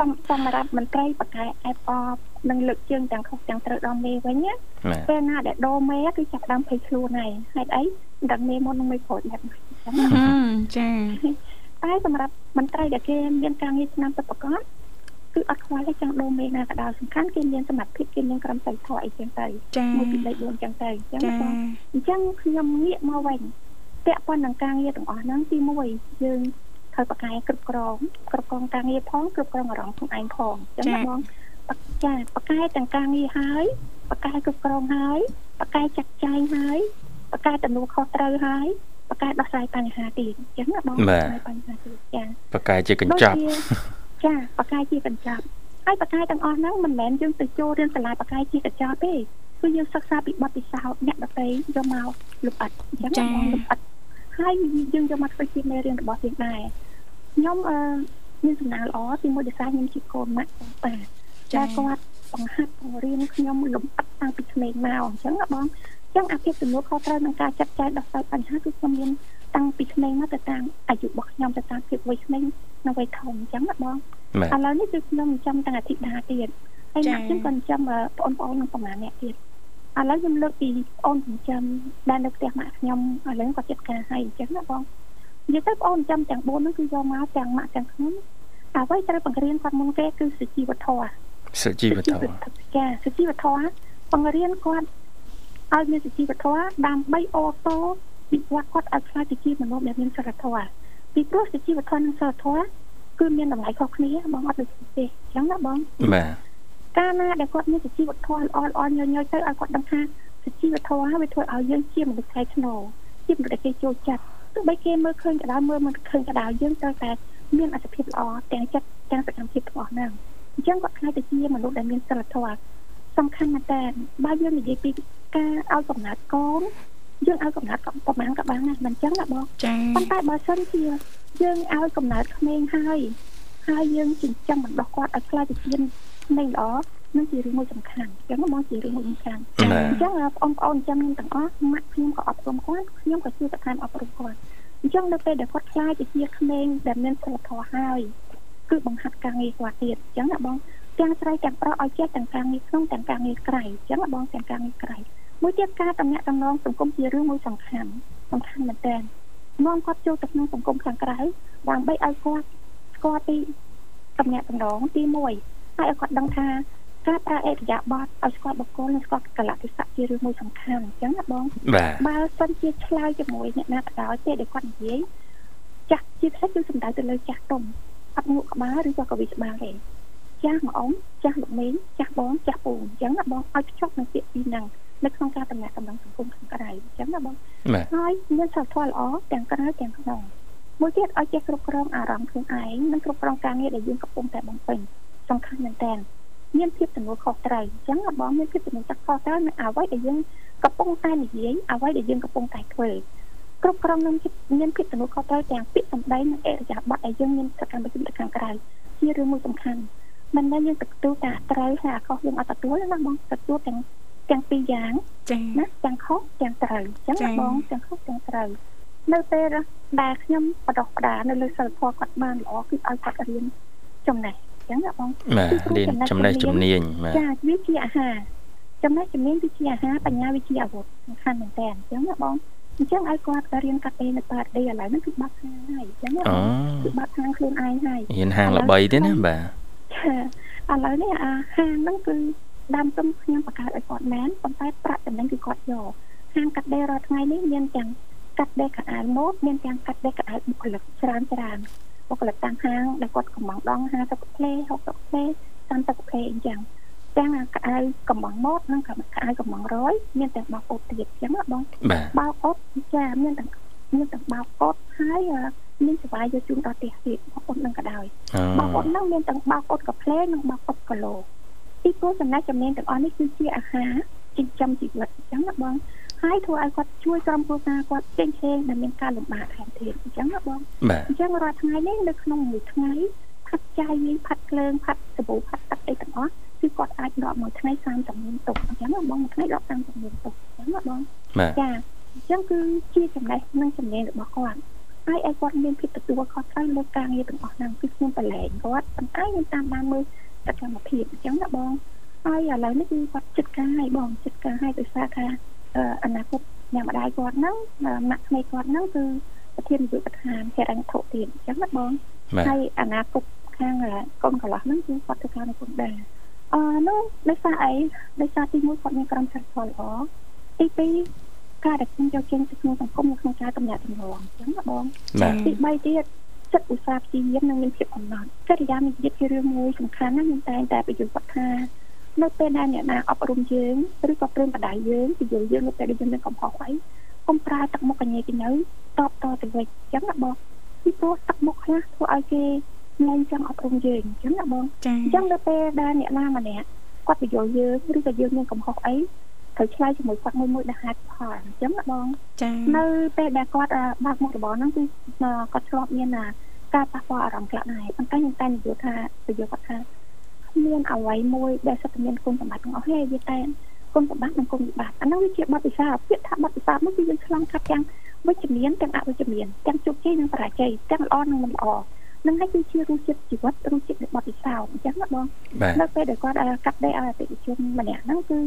[SPEAKER 3] សំសម្រាប់មន្ត្រីបកកែអែបអបនិងលើកជើងទាំងខុសទាំងត្រូវដល់មេវិញណា
[SPEAKER 2] បាទ
[SPEAKER 3] ពេលណាដែលដោមេគឺចាប់ផ្ដើមភ័យខ្លួនហើយហេតុអីដឹងមេមុននឹងមេប្រូចបែបហ្នឹងអញ្ចឹងណា
[SPEAKER 1] ហឹមចា
[SPEAKER 3] តែសម្រាប់មន្ត្រីដែលគេមានការងារឆ្នាំពិតប្រាកដ គឺអត់ខ្វល់ទេចង់ដូរមេណាក៏ដោយសំខាន់គេមានសមត្ថភាពគេមានក្រមសីលធម៌អីចឹងទៅ
[SPEAKER 1] ចា
[SPEAKER 3] មួយពីរ4ចឹងទៅអញ្ចឹង
[SPEAKER 1] ចា
[SPEAKER 3] បងអញ្ចឹងខ្ញុំងាកមកវិញពាក់ព័ន្ធនឹងការងារទាំងអស់ហ្នឹងទី1យើងត្រូវបកកែគ្រប់គ្រងគ្រប់គ្រងការងារផងគ្រប់គ្រងអារម្មណ៍ខ្លួនឯងផងអញ្ចឹងណាបងបកចាបកកែទាំងការងារហើយបកកែគ្រប់គ្រងហើយបកកែចាត់ចែងហើយបកកែទំនួលខុសត្រូវហើយបកកែដោះស្រាយបញ្ហាទៀតអញ្ចឹងណាបងដោះស្រាយបញ្ហាទៀតចា
[SPEAKER 2] បកាយជាកញ្ចប់
[SPEAKER 3] ដូ ចជាចាបកាយជាកញ្ចប់ហើយបកាយទាំងអស់ហ្នឹងមិនមែនយើងទៅចូលរៀនសាលាបកាយជាកញ្ចប់ទេគឺយើងសិក្សាពីបទពិសោធន៍អ្នកដទៃយកមកលម្អិតអញ្ចឹង
[SPEAKER 1] ចា៎
[SPEAKER 3] បងលម្អិតហើយយើងយកមកធ្វើជាមេរៀនរបស់យើងដែរខ្ញុំអឺមានសំណាងល្អទីមួយដោយសារខ្ញុំជាកូនម៉ាក់បងប៉ា
[SPEAKER 1] ចា៎
[SPEAKER 3] ចាគាត់បង្ហាត់បង្រៀនខ្ញុំលម្អិតតាំងពីក្មេងមកអញ្ចឹងណាបងអញ្ចឹងអាភាពទំនួលខុសត្រូវនឹងការចាត់ចែងដោះស្រាយបញ្ហាគឺខ្ញុំមាន តាំងពីក្មេងមកទៅតាមអាយុរបស់ខ្ញុំទៅតាមភាពវ័យក្មេងនៅវ័យធំអញ្ចឹងណាបង
[SPEAKER 2] បាទ
[SPEAKER 3] ឥឡូវនេះគឺខ្ញុំចិញ្ចឹមតាំងអាទិតាទៀតហើយ
[SPEAKER 1] ចា៎
[SPEAKER 3] ណាក់ខ្ញុំក៏ចិញ្ចឹមអឺបងប្អូននឹងប្រហែលអ្នកទៀតឥឡូវខ្ញុំលើកពីបងចិញ្ចឹមដែលនៅផ្ទះម៉ាក់ខ្ញុំឥឡូវគាត់ចិត្តការហើយអញ្ចឹងណាបងនិយាយទៅបងចិញ្ចឹមទាំង4ហ្នឹងគឺយកមកទាំងម៉ាក់ទាំងខ្ញុំអ្វីត្រូវបង្រៀនគាត់មុនគេគឺសុជីវធម៌
[SPEAKER 2] សុជីវធម៌
[SPEAKER 3] ចាសុជីវធម៌បង្រៀនគាត់ឲ្យមានសុជីវធម៌ដើម្បីអូតូ វិវត្តគាត់ឲ្យខ្លាចទៅជាមនុស្សដែលមានសិលធម៌ពីព្រោះសុជីវធម៌និងសិលធម៌គឺមានតម្លៃខុសគ្នាបងអត់ដូចទេអញ្ចឹងណាបង
[SPEAKER 2] បាទ
[SPEAKER 3] កាលណាដែលគាត់មានសុជីវធម៌ល្អល្អញញយទៅឲ្យគាត់ដឹងថាសុជីវធម៌វាធ្វើឲ្យយើងជាមនុស្សថ្លៃថ្នូរជាមនុស្សដែលគេចូលចិត្តទោះបីគេមើលឃើញក៏ដោយមើលមិនឃើញក៏ដោយយើងត្រូវតែមានអត្ថភាពល្អទាំងចិត្តទាំងសកម្មភាពរបស់ហ្នឹងអញ្ចឹងគាត់ខ្លាចទៅជាមនុស្សដែលមានសិលធម៌សំខាន់ណាស់តែបើយើងនិយាយពីការឲ្យកំណត់កូន យើងឲ្យកំណត់ក៏ប្រហែលក៏បានដែរមិនអញ្ចឹងណាបង
[SPEAKER 1] ចា
[SPEAKER 3] ប៉ុន្តែបើសិនជាយើងឲ្យកំណើតក្មេងហើយហើយយើងចិញ្ចឹមបណ្ដោះគាត់ឲ្យខ្លាចទៅជាក្មេងល្អនឹងជារឿងមួយសំខាន់អញ្ចឹងមកជារឿងមួយសំខាន់
[SPEAKER 2] បាទ
[SPEAKER 3] អញ្ចឹងបងប្អូនចាំខ្ញុំទាំងអស់ម៉ាក់ខ្ញុំក៏អប់រំគាត់ខ្ញុំក៏ជួយទៅតាមអប់រំគាត់អញ្ចឹងនៅពេលដែលគាត់ខ្លាចទៅជាក្មេងដែលមានសិលធម៌ហើយគឺបង្ហាត់ការងារគាត់ទៀតអញ្ចឹងណាបងទាំងស្រីទាំងប្រុសឲ្យចេះទាំងការងារក្នុងទាំងការងារក្រៅអញ្ចឹងណាបងទាំងការងារក្រៅ មួយទៀតការតំណាក់តំណងសង្គមជារឿងមួយសំខាន់សំខាន់មែនតើនាំគាត់ចូលទៅក្នុងសង្គមខាងក្រៅដើម្បីឲ្យគាត់ស្គាល់ពីតំណាក់តំណងទី1ហើយឲ្យគាត់ដឹងថាការប្រើអេរយាប័តឲ្យស្គាល់បុគ្គលនិងស្គាល់កលៈទេសៈជារឿងមួយសំខាន់អញ្ចឹងណាបង
[SPEAKER 2] បាទ
[SPEAKER 3] បើសិនជាឆ្លើយជាមួយអ្នកណាក៏ដោយទេដែលគាត់និយាយចាស់ជាផ្សេងគឺសំដៅទៅលើចាស់ទុំអត់ងក់ក្បាលឬក៏កវីក្បាលទេចាស់មកអ៊ំចាស់លោកមីងចាស់បងចាស់ពូអញ្ចឹងណាបងឲ្យភ្ជាប់នឹងពាក្យពីរហ្នឹង នៅក្នុងការតំណាក់តំណងសង្គមខាងក្រៅអញ្ចឹងណាបង
[SPEAKER 2] បាទ
[SPEAKER 3] ហើយមានសិលធម៌ល្អទាំងក្រៅទាំងក្នុងមួយទៀតឲ្យចេះគ្រប់គ្រងអារម្មណ៍ខ្លួនឯងនិងគ្រប់គ្រងការងារដែលយើងកំពុងតែបំពេញសំខាន់មែនតើមានភាពទំនួលខុសត្រូវអញ្ចឹងណាបងមានភាពទំនួលខុសត្រូវនៅអ្វីដែលយើងកំពុងតែនិយាយអ្វីដែលយើងកំពុងតែធ្វើគ្រប់គ្រងនឹងមានភាពទំនួលខុសត្រូវទាំងពាក្យសម្ដីនិងអរិយាប័ត្រដែលយើងមានសកម្មភាពនៅខាងក្រៅជារឿងមួយសំខាន់មិនមែនយើងទទួលតែត្រូវហើយអាខុសយើងអត់ទទួលទេណាបងទទួលទាំង ទាំងពីរយ៉ាង
[SPEAKER 1] ចា
[SPEAKER 3] ណាទាំងខុសទាំងត្រូវអញ្ចឹង
[SPEAKER 1] ចា៎
[SPEAKER 3] ណាបងទាំងខុសទាំងត្រូវនៅពេលដែលខ្ញុំបដោះផ្ដានៅលើសិលធម៌គាត់បានល្អគឺឲ្យគាត់រៀនចំណេះអញ្ចឹងណាបង
[SPEAKER 2] បាទរៀនចំណេះជំនាញបាទ
[SPEAKER 3] ចាវាជាអាហារចំណេះជំនាញវាជាអាហារបញ្ញាវាជាអាវុធសំខាន់មែនតើអញ្ចឹងណាបងអញ្ចឹងឲ្យគាត់រៀនកាត់ដេរនៅបាតដេរឥឡូវហ្នឹងគឺបាត់ខាងហើយអញ្ចឹងណា
[SPEAKER 2] អូ
[SPEAKER 3] បងគឺបាត់ខាងខ្លួនឯងហើយ
[SPEAKER 2] រៀនហាងល្បីទេណាបាទ
[SPEAKER 3] ចាឥឡូវនេះអាហាងហ្នឹងគឺ ដើមទុំខ្ញុំបង្កើតឲ្យគាត់មែនប៉ុន្តែប្រាក់ចំណេញគឺគាត់យកហាងកាត់ដេររាល់ថ្ងៃនេះមានទាំងកាត់ដេរកៅអៅម៉ូតមានទាំងកាត់ដេរកៅអៅបុគ្គលិកច្រើនច្រើនបុគ្គលិកតាមហាងដែលគាត់កំងដង50ផ្លេ60ផ្លេ30ផ្លេអញ្ចឹងទាំងកៅអៅកំងម៉ូតនិងកៅអៅកំងរយមានទាំងបោកអ៊ុតទៀតអញ្ចឹងណាបង
[SPEAKER 2] បាទ
[SPEAKER 3] បោកអ៊ុតចាមានទាំងមានទាំងបោកអ៊ុតហើយអឺមានសេវាយកជូនដល់ផ្ទះទៀតបោកអ៊ុតនឹងក៏ដោយ
[SPEAKER 2] អូ
[SPEAKER 3] បោកអ៊ុតហ្នឹងមានទាំងបោកអ៊ុតកាផ្លេនិងបោកអ៊ុតកាឡូ ពីព្រោះចំណេះចំណេញទាំងអស់នេះគឺជាអាហារចិញ្ចឹមជីវិតអញ្ចឹងណាបងហើយធ្វើឲ្យគាត់ជួយក្រុមគ្រួសារគាត់ចេញឆេងដែលមានការលំបាកថែមទៀតអញ្ចឹងណាបង
[SPEAKER 2] បាទ
[SPEAKER 3] អញ្ចឹងរាល់ថ្ងៃនេះនៅក្នុងមួយថ្ងៃផាត់ចាយវិញផាត់ក្លើងផាត់សាប៊ូផាត់ទឹកអីទាំងអស់គឺគាត់អាចដកមួយថ្ងៃ30មានទុកអញ្ចឹងណាបងមួយថ្ងៃដក30មានទុកអញ្ចឹងណាបង
[SPEAKER 2] បាទ
[SPEAKER 3] ចាអញ្ចឹងគឺជាចំណេះនិងចំណេញរបស់គាត់ហើយឲ្យគាត់មានភាពទទួលខុសត្រូវលើការងារទាំងអស់ហ្នឹងគឺខ្ញុំបលែងគាត់ប៉ុន្តែខ្ញុំតាមដានមើល សកម្មភាពអញ្ចឹងណាបងហើយឥឡូវនេះគឺគាត់ចិត្តការឲ្យបងចិត្តការឲ្យដោយសារថាអឺអនាគតញ៉ាំម្ដាយគាត់ហ្នឹងម៉ាក់ក្មេងគាត់ហ្នឹងគឺប្រធាននាយកដ្ឋានហិរញ្ញវត្ថុទៀតអញ្ចឹងណាបង
[SPEAKER 2] បាទ
[SPEAKER 3] ហើយអនាគតខាងកូនកន្លោះហ្នឹងគឺគាត់ធ្វើការនៅគុំដែរអឺនោះដោយសារអីដោយសារទីមួយគាត់មានក្រុមចរិតធម៌ល្អទីពីរការដែលខ្ញុំយកចេញទៅក្នុងសង្គមនៅក្នុងការតំណាក់តំណងអញ្ចឹងណាបង
[SPEAKER 2] បាទ
[SPEAKER 3] ទី3ទៀត ចិត្តឧស្សាហ៍ព្យាយាមនិងមានភាពអំណត់ចរិយាមារយាទជារឿងមួយសំខាន់ណាស់ខ្ញុំតែងតែបញ្យល់គាត់ថានៅពេលដែលអ្នកណាអប់រំយើងឬក៏ព្រៀនបដៅយើងពន្យល់យើងនៅពេលដែលយើងមានកំហុសអីកុំប្រើទឹកមុខកញ្ញាកញ្ញើតបតទៅវិញអញ្ចឹងណាបងពីព្រោះទឹកមុខខ្លះធ្វើឲ្យគេលែងចង់អប់រំយើងអញ្ចឹងណាបង
[SPEAKER 1] ចា
[SPEAKER 3] អញ្ចឹងនៅពេលដែលអ្នកណាម្នាក់គាត់បញ្យល់យើងឬក៏យើងមានកំហុសអីត្រូវឆ្លើយជាមួយគាត់មួយមួយដែលហេតុផលអញ្ចឹងណាបង
[SPEAKER 1] ចា
[SPEAKER 3] នៅពេលដែលគាត់អឺបើកមុខរបរហ្នឹងគឺអឺគាត់ឆ្លប់មានអា ការប៉ះពាល់អារម្មណ៍ខ្លះដែរប៉ុន្តែខ្ញុំតែនិយាយថានិយាយគាត់ថាគ្មានអ្វីមួយដែលសុទ្ធតែមានគុណសម្បត្តិទាំងអស់ទេវាតែគុណសម្បត្តិនិងគុណវិបត្តិអាហ្នឹងវាជាបទពិសោធន៍ពាក្យថាបទពិសោធន៍នោះគឺយើងឆ្លងកាត់ទាំងវិជ្ជមានទាំងអវិជ្ជមានទាំងជោគជ័យនិងបរាជ័យទាំងល្អនិងមិនល្អនឹងហើយគឺជារសជាតិជីវិតរសជាតិនៃបទពិសោធន៍អញ្ចឹងណាបង
[SPEAKER 2] បាទ
[SPEAKER 3] នៅពេលដែលគាត់អឺកាត់ដេកឲ្យអតិថិជនម្នាក់ហ្នឹងគឺ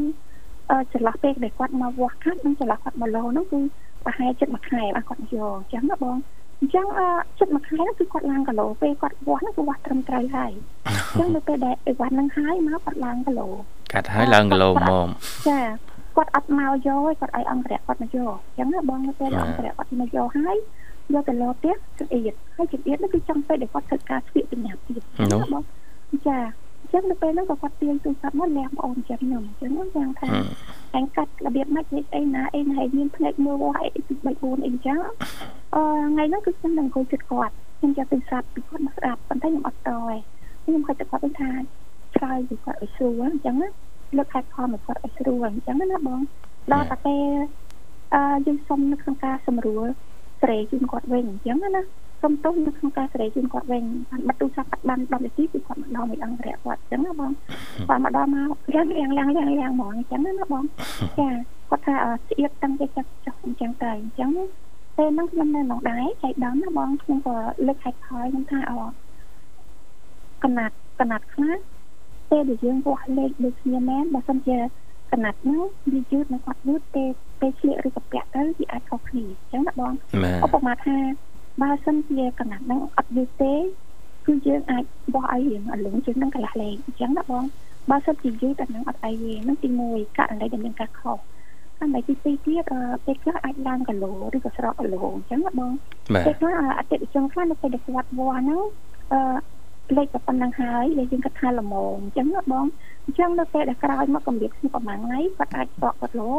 [SPEAKER 3] អឺចន្លោះពេលដែលគាត់មកវាស់កាត់និងចន្លោះគាត់មកលោហ្នឹងគឺប្រហែលជិតមួយខែបាទគាត់យកអញ្ចឹងណាបង អញ្ចឹងអឺជិតមួយខែហ្នឹងគឺគាត់ឡើងគីឡូពេលគាត់វាស់ហ្នឹងគឺវាស់ត្រឹមត្រូវហើយអញ្ចឹងនៅពេលដែលអីវ៉ាន់ហ្នឹងហើយមកគាត់ឡើងគីឡូ
[SPEAKER 2] កាត់ហើយឡើងគីឡូម៉ម
[SPEAKER 3] ចាគាត់អត់មកយកទេគាត់ឲ្យអង្គរៈគាត់មកយកអញ្ចឹងណាបងនៅពេលដែលអង្គរៈគាត់មកយកហើយយកទៅលោផ្ទះចង្អៀតហើយចង្អៀតហ្នឹងគឺចង់ពេលដែលគាត់ធ្វើការស្វៀកបញ្ញាទៀតអញ្ចឹងណាបងចាអញ្ចឹងនៅពេលហ្នឹងក៏គាត់ទាញទូរស័ព្ទមកលះបងអូនចាំខ្ញុំអញ្ចឹងយ៉ាងថាអញកាត់របៀបម៉េចនេះអីណាអីណាឲ្យមានភ្នែកមើលវាស់អីពី3 4អីអញ្ចឹងអឺថ្ងៃហ្នឹងគឺខ្ញុំនឹងអង្គុយជិតគាត់ខ្ញុំចាប់ទូរស័ព្ទពីគាត់មកស្ដាប់ប៉ុន្តែខ្ញុំអត់តទេខ្ញុំគាត់ទៅគាត់វិញថាឆ្លើយពីគាត់ឲ្យស្រួលអញ្ចឹងណាលើកខែផលមកគាត់ឲ្យស្រួលអញ្ចឹងណាបងដល់តែពេលអឺយើងសុំនៅក្នុងការសម្រួលស្រេជូនគាត់វិញអញ្ចឹងណា សុំទោសនៅក្នុងការស្រេជូនគាត់វិញបានបាត់ទូរស័ព្ទបាន10នាទីគឺគាត់មកដល់មួយអង្គរៈគាត់អញ្ចឹងណាបងគាត់មកដល់មករាំងរាំងរាំងរាំងរាំងហ្មងអញ្ចឹងណាបងចាគាត់ថាអឺស្អៀតតាំងពីចាប់ចុះអញ្ចឹងទៅអញ្ចឹងពេលហ្នឹងខ្ញុំនៅក្នុងដែរចៃដន្យណាបងខ្ញុំក៏លើកខែផលខ្ញុំថាអកណាត់កណាត់ខ្លះពេលដែលយើងវាស់លេខដូចគ្នាមែនបើសិនជាកណាត់ហ្នឹងវាយឺតនិងអត់យឺតពេលពេលឆ្លៀកឬកាពាក់ទៅវាអាចខុសគ្នាអញ្ចឹងណាបង
[SPEAKER 2] បាទ
[SPEAKER 3] ឧបមាថា បើសិនជាកណាត់ហ្នឹងអត់យឺតទេគឺយើងអាចបោះឲ្យរៀងអលងជាងហ្នឹងកន្លះលេខអញ្ចឹងណាបងបើសិនជាយឺតតែហ្នឹងអត់អីទេហ្នឹងទី1ករណីដែលមានការខុសករណីទី2ទៀតអឺពេលខ្លះអាចឡើងគីឡូឬក៏ស្រកគីឡូអញ្ចឹងណាបង
[SPEAKER 2] បាទ
[SPEAKER 3] ពេលខ្លះអតិថិជនខ្លះនៅពេលដែលគាត់វាស់ហ្នឹងអឺលេខតែប៉ុណ្្នឹងហើយលេខយើងគិតថាល្មមអញ្ចឹងណាបងអញ្ចឹងនៅពេលដែលក្រោយមកកម្រិតគ្នាប្រហែលថ្ងៃគាត់អាចស្រកគីឡូ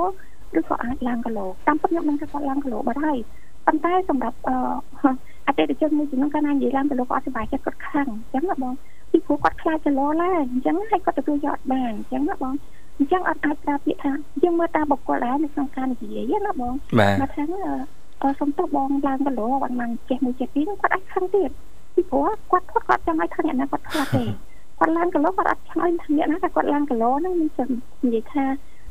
[SPEAKER 3] ឬក៏អាចឡើងគីឡូតាមពិតខ្ញុំដឹងថាគាត់ឡើងគីឡូបាត់ហើយ ប៉ុន្តែសម្រាប់អឺអតិថិជនមួយចំនួនកាលណានិយាយឡើងគីឡូគាត់អត់សុបាយចិត្តគាត់ខឹងអញ្ចឹងណាបងពីព្រោះគាត់ខ្លាចគីឡូឡើងអញ្ចឹងហើយគាត់ទទួលយកអត់បានអញ្ចឹងណាបងអញ្ចឹងអត់អាចប្រើពាក្យថាយើងមើលតាមបុគ្គលដែរនៅក្នុងការនិយាយណាបង
[SPEAKER 2] បាទ
[SPEAKER 3] មកថាអឺអឺសុំទោសបងឡើងគីឡូគាត់មិនចេះមួយចេះពីរហ្នឹងគាត់អាចខឹងទៀតពីព្រោះគាត់គាត់គាត់ចង់ឲ្យថាអ្នកណាគាត់ខ្លាចទេគាត់ឡើងគីឡូគាត់អត់ឆ្លើយថាអ្នកណាថាគាត់ឡើងគីឡូហ្នឹងមាននិយាយថា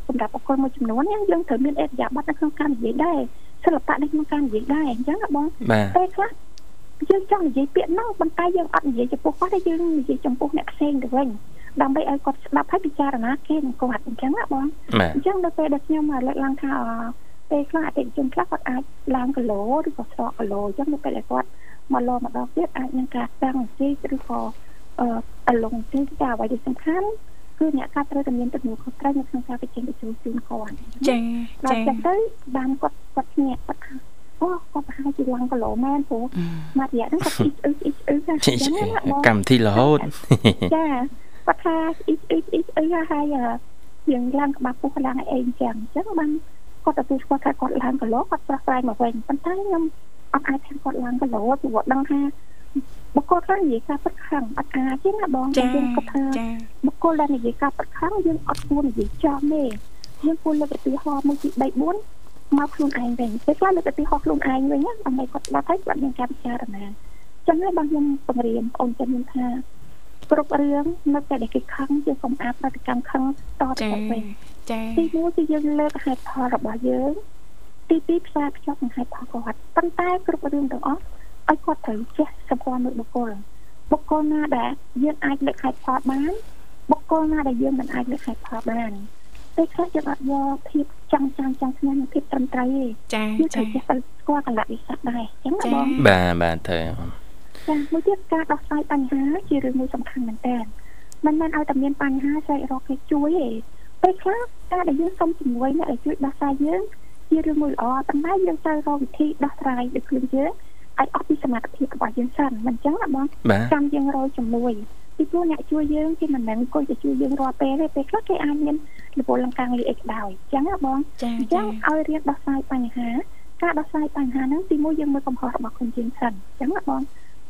[SPEAKER 3] សម្រាប់បុគ្គលមួយចំនួនហ្នឹងយើងត្រូវមានអេតយាប័តនៅក្នុងការនិយាយដែរ សិល្បៈនៅក្នុងការនិយាយដែរអញ្ចឹងណាបង
[SPEAKER 2] បាទ
[SPEAKER 3] ពេលខ្លះយើងចង់និយាយពាក្យហ្នឹងប៉ុន្តែយើងអត់និយាយចំពោះគាត់ទេយើងនិយាយចំពោះអ្នកផ្សេងទៅវិញដើម្បីឲ្យគាត់ស្ដាប់ហើយពិចារណាគេនឹងគាត់អញ្ចឹងណាបង
[SPEAKER 2] បាទ
[SPEAKER 3] អញ្ចឹងនៅពេលដែលខ្ញុំលើកឡើងថាអពេលខ្លះអតិថិជនខ្លះគាត់អាចឡើងគីឡូឬក៏ស្រកគីឡូអញ្ចឹងនៅពេលដែលគាត់មកលោម្ដងទៀតអាចនឹងការតាំងជីកឬក៏អឺអលងទីតែអ្វីដែលសំខាន់ គឺអ្នកកាត់ត្រូវតែមានទំនួលខុសត្រូវនៅក្នុងការបញ្ចេញបញ្ជូនជូនគាត់
[SPEAKER 1] ចា
[SPEAKER 3] ដល់
[SPEAKER 1] ចា
[SPEAKER 3] ចឹងទៅបានគាត់គាត់ភ្ញាក់គាត់ថាអូគាត់ប្រហែលជាឡើងគីឡូមែនព្រោះមករយៈហ្នឹងគាត់អ៊ីអ៊ឺអ៊ីអ៊ឺហ្នឹងអញ្ចឹងណាបង
[SPEAKER 2] កម្មវិធីរហូត
[SPEAKER 3] ចាគាត់ថាអ៊ីអ៊ឺអ៊ីអ៊ឺហើយយើងឡើងក្បាប់ពុះឡើងអីអញ្ចឹងអញ្ចឹងបានគាត់ទទួលស្គាល់ថាគាត់ឡើងគីឡូគាត់ប្រោះស្រាយមកវិញប៉ុន្តែខ្ញុំអត់អាចថាគាត់ឡើងគីឡូព្រោះដឹងថា បុគ្គលខ្លះនិយាយការពិតខឹងអត់អាចទេណាបង
[SPEAKER 1] ចា
[SPEAKER 3] យើងគាត់ថា
[SPEAKER 1] ចា
[SPEAKER 3] បុគ្គលដែលនិយាយការពិតខឹងយើងអត់គួរនិយាយចំទេយើងគួរលើកឧទាហរណ៍មួយទី3 4មកខ្លួនឯងវិញពេលខ្លះលើកឧទាហរណ៍ខ្លួនឯងវិញណាដើម្បីគាត់ស្ដាប់ហើយគាត់មានការពិចារណាចឹងហើយបងខ្ញុំបង្រៀនបងអូនចាំខ្ញុំថាគ្រប់រឿងនៅតែដែលគេខឹងយើងកុំអាប្រតិកម្មខឹងតទៅ
[SPEAKER 1] ចា
[SPEAKER 3] គាត់វិញ
[SPEAKER 1] ចា
[SPEAKER 3] ទីមួយគឺយើងលើកហេតុផលរបស់យើងទី2ផ្សារភ្ជាប់នឹងហេតុផលគាត់ប៉ុន្តែគ្រប់រឿងទាំងអស់ ឲ្យគាត់ត្រូវចេះសម្គាល់មួយបុគ្គលបុគ្គលណាដែលយើងអាចលើកហេតុផលបានបុគ្គលណាដែលយើងមិនអាចលើកហេតុផលបានពេលខ្លះយើងអត់យកភាពចាំចាំចាំគ្នានឹងភាពត្រឹមត្រូវទេ
[SPEAKER 1] ចា
[SPEAKER 3] យើងត្រូវ
[SPEAKER 1] ចា
[SPEAKER 3] ចេះទៅស្គាល់កលៈវិស័យដែរអញ្ចឹងណាបង
[SPEAKER 2] បាទបាទទៅ
[SPEAKER 3] ចាមួយទៀតការដោះស្រាយបញ្ហាជារឿងមួយសំខាន់មែនតើមិនមែនឲ្យតែមានបញ្ហាស្រែករកគេជួយទេពេលខ្លះការដែលយើងសុំជំនួយអ្នកដែលជួយដោះស្រាយយើងជារឿងមួយល្អប៉ុន្តែយើងត្រូវរកវិធីដោះស្រាយដោយខ្លួនយើង ឲ្យអស់ពីសមត្ថភាពរបស់យើងសិនមិនអញ្ចឹងណាបង
[SPEAKER 2] បាទ
[SPEAKER 3] ចាំយើងរកជំនួយពីព្រោះអ្នកជួយយើងគេមិនមែនអង្គុយតែជួយយើងរាល់ពេលទេពេលខ្លះគេអាចមានលពលលំកាំងលីអីក៏ដោយអញ្ចឹងណាបង
[SPEAKER 1] ចា
[SPEAKER 3] អញ្ចឹ
[SPEAKER 1] ចា
[SPEAKER 3] ងឲ្យរៀនដោះស្រាយបញ្ហាការដោះស្រាយបញ្ហាហ្នឹងទីមួយយើងមើលកំហុសរបស់ខ្លួនយើងសិនអញ្ចឹងណាបង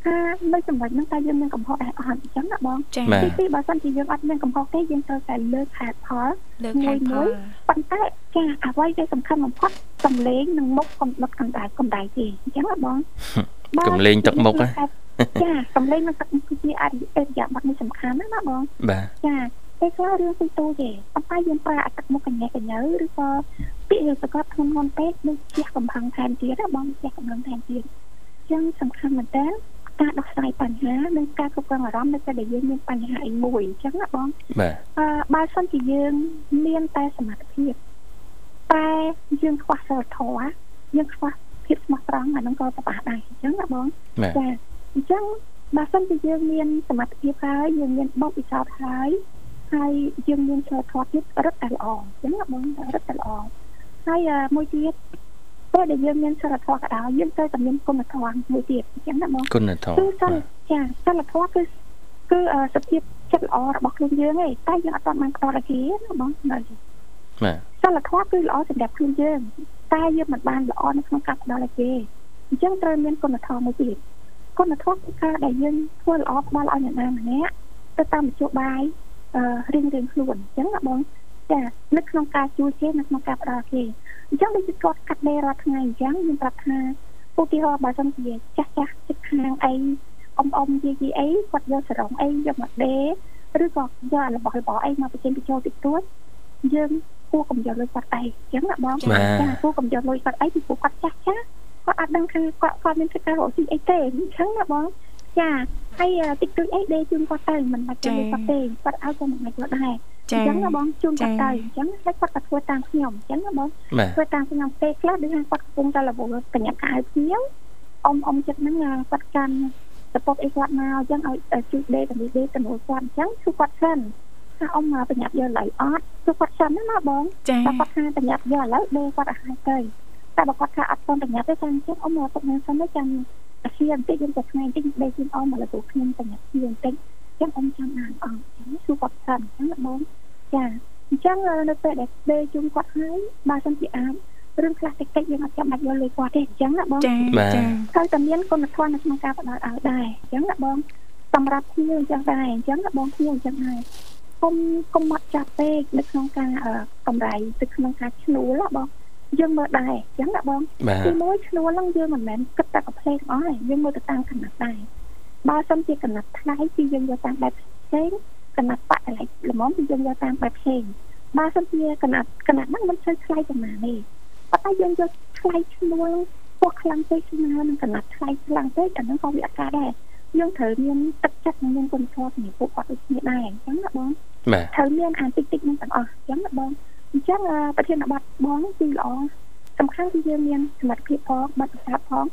[SPEAKER 3] ការនៅចំណុចហ្នឹងតើយើងមានកំហុសដែរអត់អញ្ចឹងណាបង
[SPEAKER 1] ចា
[SPEAKER 2] បាទ
[SPEAKER 3] ទីពីរបើសិនជាយើងអត់មានកំហុសទេយើងត្រូវតែលើកហេតុផល
[SPEAKER 1] លើកហេតុផល
[SPEAKER 3] ប៉ុន្តែចាអ្វីដែលសំខាន់បំផុតសំលេងនិងមុខកំដុតកំដៅកំដៅទេអញ្ចឹងណាបង
[SPEAKER 2] កំលេងទឹកមុខហ៎
[SPEAKER 3] ចាសំលេងនិងទឹកមុខគឺជាអរិយបទនេះសំខាន់ណាស់ណាបង
[SPEAKER 2] បាទ
[SPEAKER 3] ចាពេលខ្លះរឿងពីទូទេប៉ុន្តែយើងប្រើអត្តមុខកញ្ញាកញ្ញើឬក៏ពាក្យសកត់ធ្ងន់ធ្ងន់ពេកដូចជាកំផឹងថែមទៀតណាបងជាកំឡុងថែមទៀតអញ្ចឹងសំខាន់មែនតើ ការដោះស្រាយបញ្ហានិងការគ្រប់គ្រងអារម្មណ៍នៅពេលដែលយើងមានបញ្ហាអីមួយអញ្ចឹងណាបង
[SPEAKER 2] បាទ
[SPEAKER 3] អឺបើសិនជាយើងមានតែសមត្ថភាពតែយើងខ្វះសិលធម៌យើងខ្វះភាពស្មោះត្រង់អាហ្នឹងក៏ពិបាកដែរអញ្ចឹងណាបង
[SPEAKER 2] បាទ
[SPEAKER 3] ចាអញ្ចឹងបើសិនជាយើងមានសមត្ថភាពហើយយើងមានបទពិសោធន៍ហើយហើយយើងមានសិលធម៌ទៀតរឹតតែល្អអញ្ចឹងណាបងរឹតតែល្អហើយអឺមួយទៀត ពេលដែលយើងមានសិលធម៌ក៏ដោយយើងត្រូវតែមានគុណធម៌មួយទៀតអញ្ចឹងណាបង
[SPEAKER 2] គុណធម៌
[SPEAKER 3] គឺសិលចាសិលធម៌គឺគឺអឺសភាពចិត្តល្អរបស់ខ្លួនយើងឯងតែយើងអត់ទាន់បានផ្ដល់ឲ្យគេណាបងនៅ
[SPEAKER 2] បាទ
[SPEAKER 3] សិលធម៌គឺល្អសម្រាប់ខ្លួនយើងតែយើងមិនបានល្អនៅក្នុងការផ្ដល់ឲ្យគេអញ្ចឹងត្រូវមានគុណធម៌មួយទៀតគុណធម៌គឺការដែលយើងធ្វើល្អផ្ដល់ឲ្យអ្នកណាម្នាក់ទៅតាមមធ្យោបាយអឺរៀងរៀងខ្លួនអញ្ចឹងណាបង ចានៅក្នុងការជួយគេនៅក្នុងការផ្ដល់គេអញ្ចឹងដូចជាគាត់កាត់ដេររាល់ថ្ងៃអញ្ចឹងយើងប្រាប់ថាឧទាហរណ៍បើសិនជាចាស់ចាស់ចិត្តខាងអីអ៊ំអ៊ំយាយយាយអីគាត់យកសរងអីយកមកដេរឬក៏យករបស់របរអីមកបញ្ចេញបញ្ចូលតិចតួចយើងគួរកំយកលុយគាត់អីអញ្ចឹងណាបង
[SPEAKER 2] បាទ
[SPEAKER 3] ចាគួរកំយកលុយគាត់អីពីព្រោះគាត់ចាស់ចាស់គាត់អត់ដឹងថាគាត់គាត់មានសិទ្ធិការរកស៊ីអីទេអញ្ចឹងណាបងចាហើយអឺតិចតួចអីដេជូនគាត់ទៅមិនបាច់ចាំគាត់ទេគាត់ឲ្យគាត់មិនបាច់គាត់ដែរ អ
[SPEAKER 1] ចា
[SPEAKER 3] ញ្ចឹងណាបងជូនគាត់ទៅអញ្ចឹងហើយគាត់ក៏ធ្វើតាមខ្ញុំអញ្ចឹងណាបង
[SPEAKER 2] បាទ
[SPEAKER 3] ធ្វើតាមខ្ញុំពេលខ្លះដូចថាគាត់កំពុងតែរវល់បញ្ញាការឲ្យភ្ញៀវអ៊ំអ៊ំចិត្តហ្នឹងអាគាត់កាន់សពតអីគាត់មកអញ្ចឹងឲ្យជួយដេទៅនេះដេទៅនោះគាត់អញ្ចឹងគឺគាត់សិនថាអ៊ំមកបញ្ញាយកឡើយអត់គឺគាត់សិនណាបង
[SPEAKER 1] ចា
[SPEAKER 3] តែគាត់ថាបញ្ញាប់យកឥឡូវដេគាត់ឲ្យទៅតែបើគាត់ថាអត់ទាន់បញ្ញាប់ទេចាំចឹងអ៊ំមកទុកនឹងសិនទៅចាំអាសៀបន្តិចយើងទៅថ្ងៃបន្តិចដេជូនអ៊ំមកលើពួកខ្ញុំបញ្ញាប់ជាបន្តិច ចឹងអ៊ំចាំបានអស់ចឹងគឺគាត់សិនចឹងណាបងចាអញ្ចឹងនៅពេលដែលដេជូនគាត់ហើយបើសិនជាអាចរឿងខ្លះតិចតិចយើងអត់ចាំបាច់យកលុយគាត់ទេអញ្ចឹងណាបង
[SPEAKER 1] ចា
[SPEAKER 2] បាទ
[SPEAKER 1] ចា
[SPEAKER 3] ត្រូវតែមានគុណធម៌នៅក្នុងការផ្ដល់ឲ្យដែរអញ្ចឹងណាបងសម្រាប់ភ្ញៀវអញ្ចឹងដែរអញ្ចឹងណាបងភ្ញៀវអញ្ចឹងដែរកុំកុំមកចាប់ពេកនៅក្នុងការអឺកម្រៃទៅក្នុងការឈ្នួលណាបងយើងមើលដែរអញ្ចឹងណាបង
[SPEAKER 2] បាទ
[SPEAKER 3] ទីមួយឈ្នួលហ្នឹងយើងមិនមែនគិតតែកំ pl ទាំងអស់ទេយើងមើលទៅតាមកំណត់ដែរ បើសិនជាកំណត់ថ្លៃគឺយើងយកតាមបែបផ្សេងកំណត់បាក់កន្លែងល្មមគឺយើងយកតាមបែបផ្សេងបើសិនជាកំណត់កំណត់ហ្នឹងមិនសូវថ្លៃប៉ុន្មានទេប៉ុន្តែយើងយកថ្លៃឈ្នួលពោះខ្លាំងពេកស្មើនឹងកំណត់ថ្លៃខ្លាំងពេកអាហ្នឹងក៏វាអត់កើតដែរយើងត្រូវមានទឹកចិត្តនិងមានគុណធម៌សម្រាប់ពួកគាត់ដូចគ្នាដែរអញ្ចឹងណាបង
[SPEAKER 2] បាទ
[SPEAKER 3] ត្រូវមានអាតិចតិចហ្នឹងទាំងអស់អញ្ចឹងណាបងអញ្ចឹងអឺប្រធានបទបងគឺល្អសំខាន់គឺយើងមានសមត្ថភាពផងបទពិសោធន៍ផង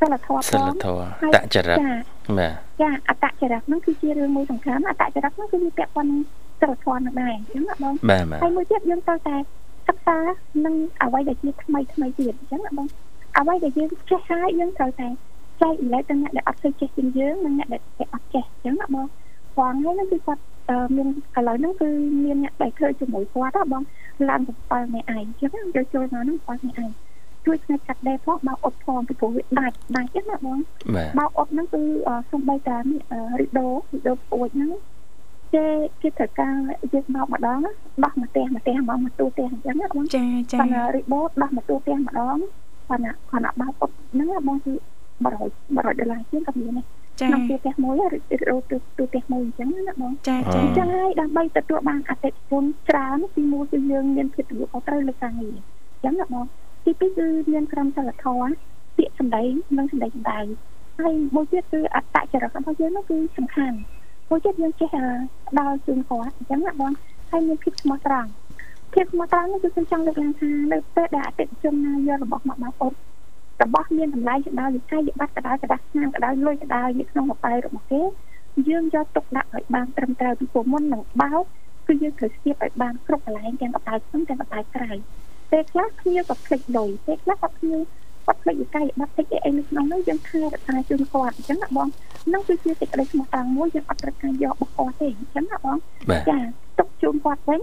[SPEAKER 3] សិលធម៌
[SPEAKER 2] សិ
[SPEAKER 3] ផង
[SPEAKER 2] លធម៌តចរិត
[SPEAKER 3] ចា
[SPEAKER 2] បាទ
[SPEAKER 3] ចាអត្តចរិតហ្នឹងគឺជារឿងមួយសំខាន់អត្តចរិតហ្នឹងគឺវាពាក់ព័ន្ធនឹងសិលធម៌នឹងដែរអញ្ចឹងណាបង
[SPEAKER 2] បាទបាទ
[SPEAKER 3] ហើយមួយទៀតយើងត្រូវតែសិក្សានឹងអ្វីដែលជាថ្មីថ្មីទៀតអញ្ចឹងណាបងអ្វីដែលយើងចេះហើយយើងត្រូវតែចែកចម្លែកទៅអ្នកដែលអត់សូវចេះជាងយើងនិងអ្នកដែលអត់ចេះអញ្ចឹងណាបងបងហើយហ្នឹងគឺគាត់អឺមានឥឡូវហ្នឹងគឺមានអ្នកដែលធ្វើជាមួយគាត់ហ៎បងឡើងទៅ7នាក់ឯងអញ្ចឹងយកចូលមកហ្នឹង7នាក់ឯង ជួយផ្នែកកាត់ដេរផងបោកអ៊ុតផងពីព្រោះវាដាច់ដាច់ចឹងណាបង
[SPEAKER 2] បាទ
[SPEAKER 3] បោកអ៊ុតហ្នឹងគឺអឺសំបីតានេះអឺរីដូរីដូប្អួចហ្នឹងគេគេត្រូវការយើងបោកម្ដងណាដោះមកផ្ទះមកផ្ទះមកមកទូផ្ទះអញ្ចឹងណាបង
[SPEAKER 1] ចាចា
[SPEAKER 3] ប៉ុន្តែរីបូដោះមកទូផ្ទះម្ដងប៉ុន្តែគាត់ណាបោកអ៊ុតហ្នឹងណាបងគឺ100 100ដុល្លារជាងក៏មានដែរ
[SPEAKER 1] ចា
[SPEAKER 3] ក្នុងទូផ្ទះមួយរីដូទូទូផ្ទះមួយអញ្ចឹងណាបង
[SPEAKER 1] ចា
[SPEAKER 2] អ
[SPEAKER 1] ចា
[SPEAKER 3] អញ្ចឹងហើយដើម្បីទទួលបានអតិថិជនច្រើនទីមួយគឺយើងមានភាពទទួលខុសត្រូវលើការងារអញ្ចឹងណាបង ទីពីរគឺមានក្រមសីលធម៌ពាក្យសម្ដីនិងសម្ដីសម្ដៅហើយមួយទៀតគឺអត្តចរិតរបស់យើងនោះគឺសំខាន់មួយទៀតយើងចេះដល់ជូនគាត់អញ្ចឹងណាបងហើយមានភាពស្មោះត្រង់ភាពស្មោះត្រង់នេះគឺខ្ញុំចង់លើកឡើងថានៅពេលដែលអតិថិជនណាយករបស់មកមកអត់របស់មានតម្លៃក្តៅវិស័យវិបត្តិក្តៅក្តាស់ឆ្នាំក្តៅលុយក្តៅនៅក្នុងកប៉ែរបស់គេយើងយកទុកដាក់ឲ្យបានត្រឹមត្រូវពីព្រោះមុននឹងបោកគឺយើងត្រូវស្ទាបឲ្យបានគ្រប់កន្លែងទាំងកប៉ែក្នុងទាំងកប៉ែក្រៅ ពេលខ្លះគ្នាក៏ភ្លេចលុយពេលខ្លះក៏គ្នាគាត់ភ្លេចវិស័យប័ត្រតិចអីនៅក្នុងនោះយើងថែរក្សាជូនគាត់អញ្ចឹងណាបងនឹងគឺជាសេចក្តីស្មោះត្រង់មួយយើងអត់ត្រូវការយករបស់គាត់ទេអញ្ចឹងណាបងចាទុកជូនគាត់វិញ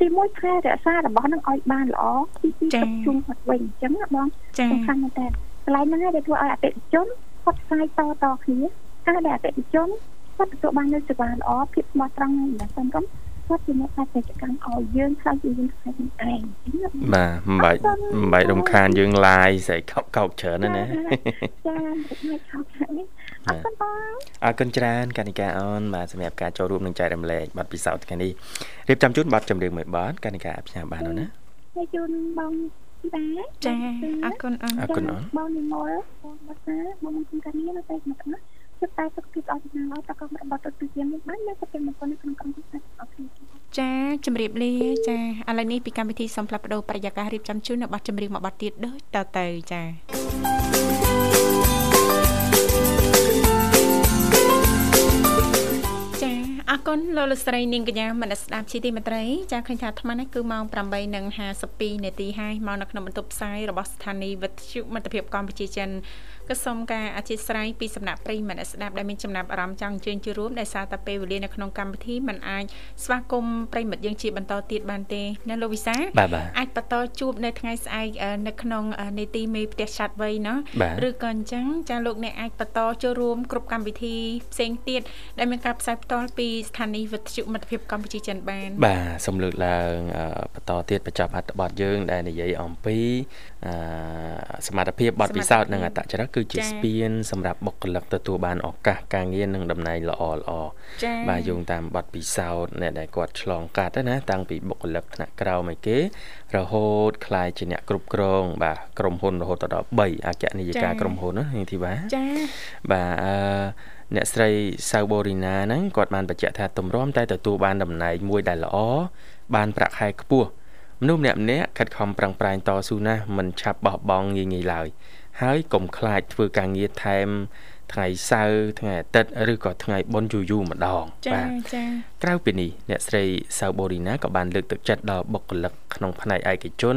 [SPEAKER 3] ទីមួយថែរក្សារបស់នឹងឲ្យបានល្អទីពីរទុកជូនគាត់វិញអញ្ចឹងណាបងសំខាន់មែនតើកន្លែងហ្នឹងឯងដែលធ្វើឲ្យអតិថិជនគាត់ផ្សាយតតគ្នាការដែលអតិថិជនគាត់ទទួលបាននូវសេវាល្អភាពស្មោះត្រង់និងមិនសំរុំ គាត់ជាអ្នកបច្ចេកកម្មឲ្យយើងខ្លះជាយើងខ្លាចនឹងឯង
[SPEAKER 2] បាទមិនបាច់មិនបាច់រំខានយើងឡាយស្អីកោកកោកច្រើនណាណា
[SPEAKER 3] ចាមិនខោកច្រើននេះអរគុណបង
[SPEAKER 2] អរគុណច្រើនកានិកាអូនបាទសម្រាប់ការចូលរួមនឹងចែករំលែកបទពិសោធន៍ថ្ងៃនេះរៀបចំជូនបទចម្រៀងមួយបទកានិកាអភិញ្ញាបានណា
[SPEAKER 3] ចាជូនបងពីបា
[SPEAKER 1] ចាអរគុណអូន
[SPEAKER 2] អរគុណអូន
[SPEAKER 3] បងនិមលបងបាសាបងគុំកានីនៅតែមកណា ជប់តែសុខភាពអស់ណាស់តកងរបស់ទៅជាមានបាននៅសុខភាពមកនៅក្នុងក្រុមគ្រួសារអរគុណ
[SPEAKER 1] ចាជំរាបលាចាឥឡូវនេះពីកម្មវិធីសូមផ្លាស់ប្ដូរបរិយាកាសរៀបចំជូននៅប័ណ្ណចម្រៀងមួយប័ណ្ណទៀតដូចតទៅចា អរគុណលោកលោកស្រីនាងកញ្ញាមនស្ដាប់ជីទីមេត្រីចាឃើញថាអាត្មានេះគឺម៉ោង8:52នាទីហើយមកនៅក្នុងបន្ទប់ផ្សាយរបស់ស្ថានីយ៍វិទ្យុមិត្តភាពកម្ពុជាចិនក៏សូមការអធិស្ឋានពីសំណាក់ប្រិយមិត្តស្ដាប់ដែលមានចំណាប់អារម្មណ៍ចង់អញ្ជើញចូលរួមដោយសារតែពេលវេលានៅក្នុងកម្មវិធីมันអាចស្វាគមន៍ប្រិយមិត្តយើងជាបន្តទៀតបានទេណាលោកវិសាអាចបន្តជួបនៅថ្ងៃស្អែកនៅក្នុងនេតិមេផ្ទះឆាត់វ័យណោះឬក៏អញ្ចឹងចាលោកអ្នកអាចបន្តចូលរួម គ្រប់កម្មវិធីផ្សេងទៀតដែលមានការផ្សាយផ្ទាល់ពីស្ថានីយ៍វិទ្យុមិត្តភាពកម្ពុជាចិនបាន
[SPEAKER 2] បាទសូមលើកឡើងបន្តទៀតបញ្ចប់អត្ថបទយើង ដែលនិយាយអំពីសមត្ថភាពបទពិសោធន៍និងអត្តចរិតគឺជាស្ពានសម្រាប់បុគ្គលិកទទួលបានឱកាសការងារនិងតំណែងល្អល្អបាទយោងតាមបទពិសោធន៍អ្នកដែលគាត់ឆ្លងកាត់ណាតាំងពីបុគ្គលិកថ្នាក់ក្រោមឲ្យគេរហូតខ្លាយជាអ្នកគ្រប់គ្រង បាទក្រុមហ៊ុនរហូតដល់3អគ្គនាយិកាក្រុមហ៊ុនណានាងធីវ៉ា
[SPEAKER 1] ចា៎
[SPEAKER 2] បាទអឺ អ្នកស្រីសៅបូរីណាហ្នឹងគាត់បានបញ្ជាក់ថាទម្រាំតែទទួលបានតំណែងមួយដែលល្អបានប្រាក់ខែខ្ពស់មនុស្សម្នាក់ម្នាក់ខិតខំប្រឹងប្រែងតស៊ូណាស់មិនឆាប់បោះបង់ងាយងាយឡើយហើយកុំខ្លាចធ្វើការងារថែមថ្ងៃសៅរ៍ថ្ងៃអាទិត្យឬក៏ថ្ងៃបុណ្យយូរយូរម្ដង
[SPEAKER 1] បាទចា៎
[SPEAKER 2] ក្រៅពីនេះអ្នកស្រីសៅបូរីណាក៏បានលើកទឹកចិត្តដល់បុគ្គលិកក្នុងផ្នែកឯកជន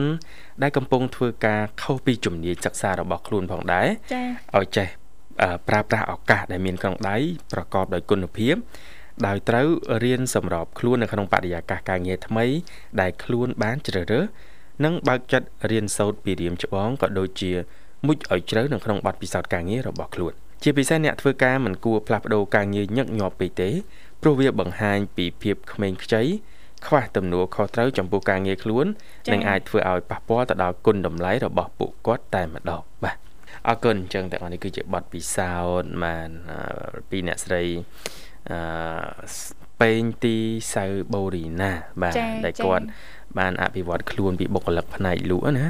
[SPEAKER 2] ដែលកំពុងធ្វើការខុសពីជំនាញសិក្សារបស់ខ្លួនផងដែរ
[SPEAKER 1] ចា៎
[SPEAKER 2] ឲ្យចេះ ប្រើប្រាស់ឱកាសដែលមានក្នុងដៃប្រកបដោយគុណភាពដោយត្រូវរៀនសម្របខ្លួននៅក្នុងបរិយាកាសការងារថ្មី ដែលខ្លួនបានជ្រើសរើសនិងបើកចិត្តរៀនសូត្រពីរៀមច្បងក៏ដូចជាមុជឲ្យជ្រៅនៅក្នុងបទពិសោធន៍ការងាររបស់ខ្លួនជាពិសេសអ្នកធ្វើការមិនគួរផ្លាស់ប្ដូរការងារញឹកញាប់ពេកទេព្រោះវាបង្ហាញពីភាពក្មេងខ្ចីខ្វះទំនួលខុសត្រូវចំពោះការងារខ្លួននិងអាចធ្វើឲ្យប៉ះពាល់ទៅដល់គុណតម្លៃរបស់ពួកគាត់តែម្ដងបាទ អរគុណអញ្ចឹងទាំងអស់នេះគឺជាបទពិសោធន៍បានពីអ្នកស្រីអឺពេងទីសៅបូរីណា បាទដែលគាត់ បានអភិវឌ្ឍខ្លួនពីបុគ្គលិកផ្នែកលក់ណា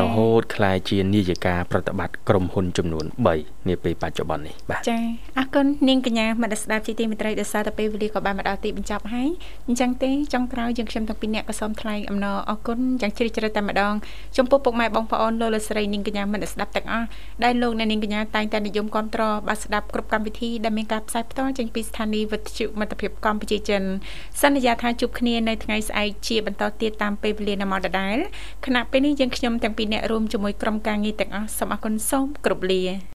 [SPEAKER 2] រហូតក្លាយជានាយិកាប្រតិបត្តិក្រុមហ៊ុនចំនួន3នាពេលបច្ចុប្បន្ននេះបាទ
[SPEAKER 1] ចាអរគុណនាងកញ្ញាមនស្ដាប់ជីទីមេត្រីដោយសារតែពេលវេលាក៏បានមកដល់ទីបញ្ចប់ហើយអញ្ចឹងទេចុងក្រោយយើងខ្ញុំទាំងពីរអ្នកក៏សូមថ្លែងអំណរអរគុណយ៉ាងជ្រាលជ្រៅតែម្ដងចំពោះពុកម៉ែបងប្អូនលោកលោកស្រីនាងកញ្ញាមនស្ដាប់ទាំងអស់ដែលលោកអ្នកនាងកញ្ញាតែងតែនិយមគ្រប់គ្រងបាទស្ដាប់គ្រប់កម្មវិធីដែលមានការផ្សាយផ្ទាល់ចេញពីស្ថានីយ៍វិទ្យុមិត្តភាពកម្ពុជាចិនសន្យាថាជួបគ្នានៅថ្ងៃស្អែកជាបន្តទៀតតាមពេលវេលានៅម៉ោងដដែលខណៈពេលនេះយើងខ្ញុំទាំងពីរអ្នករួមជាមួយក្រុមការងារទាំងអស់សូមអរគុណសូមគោរពលា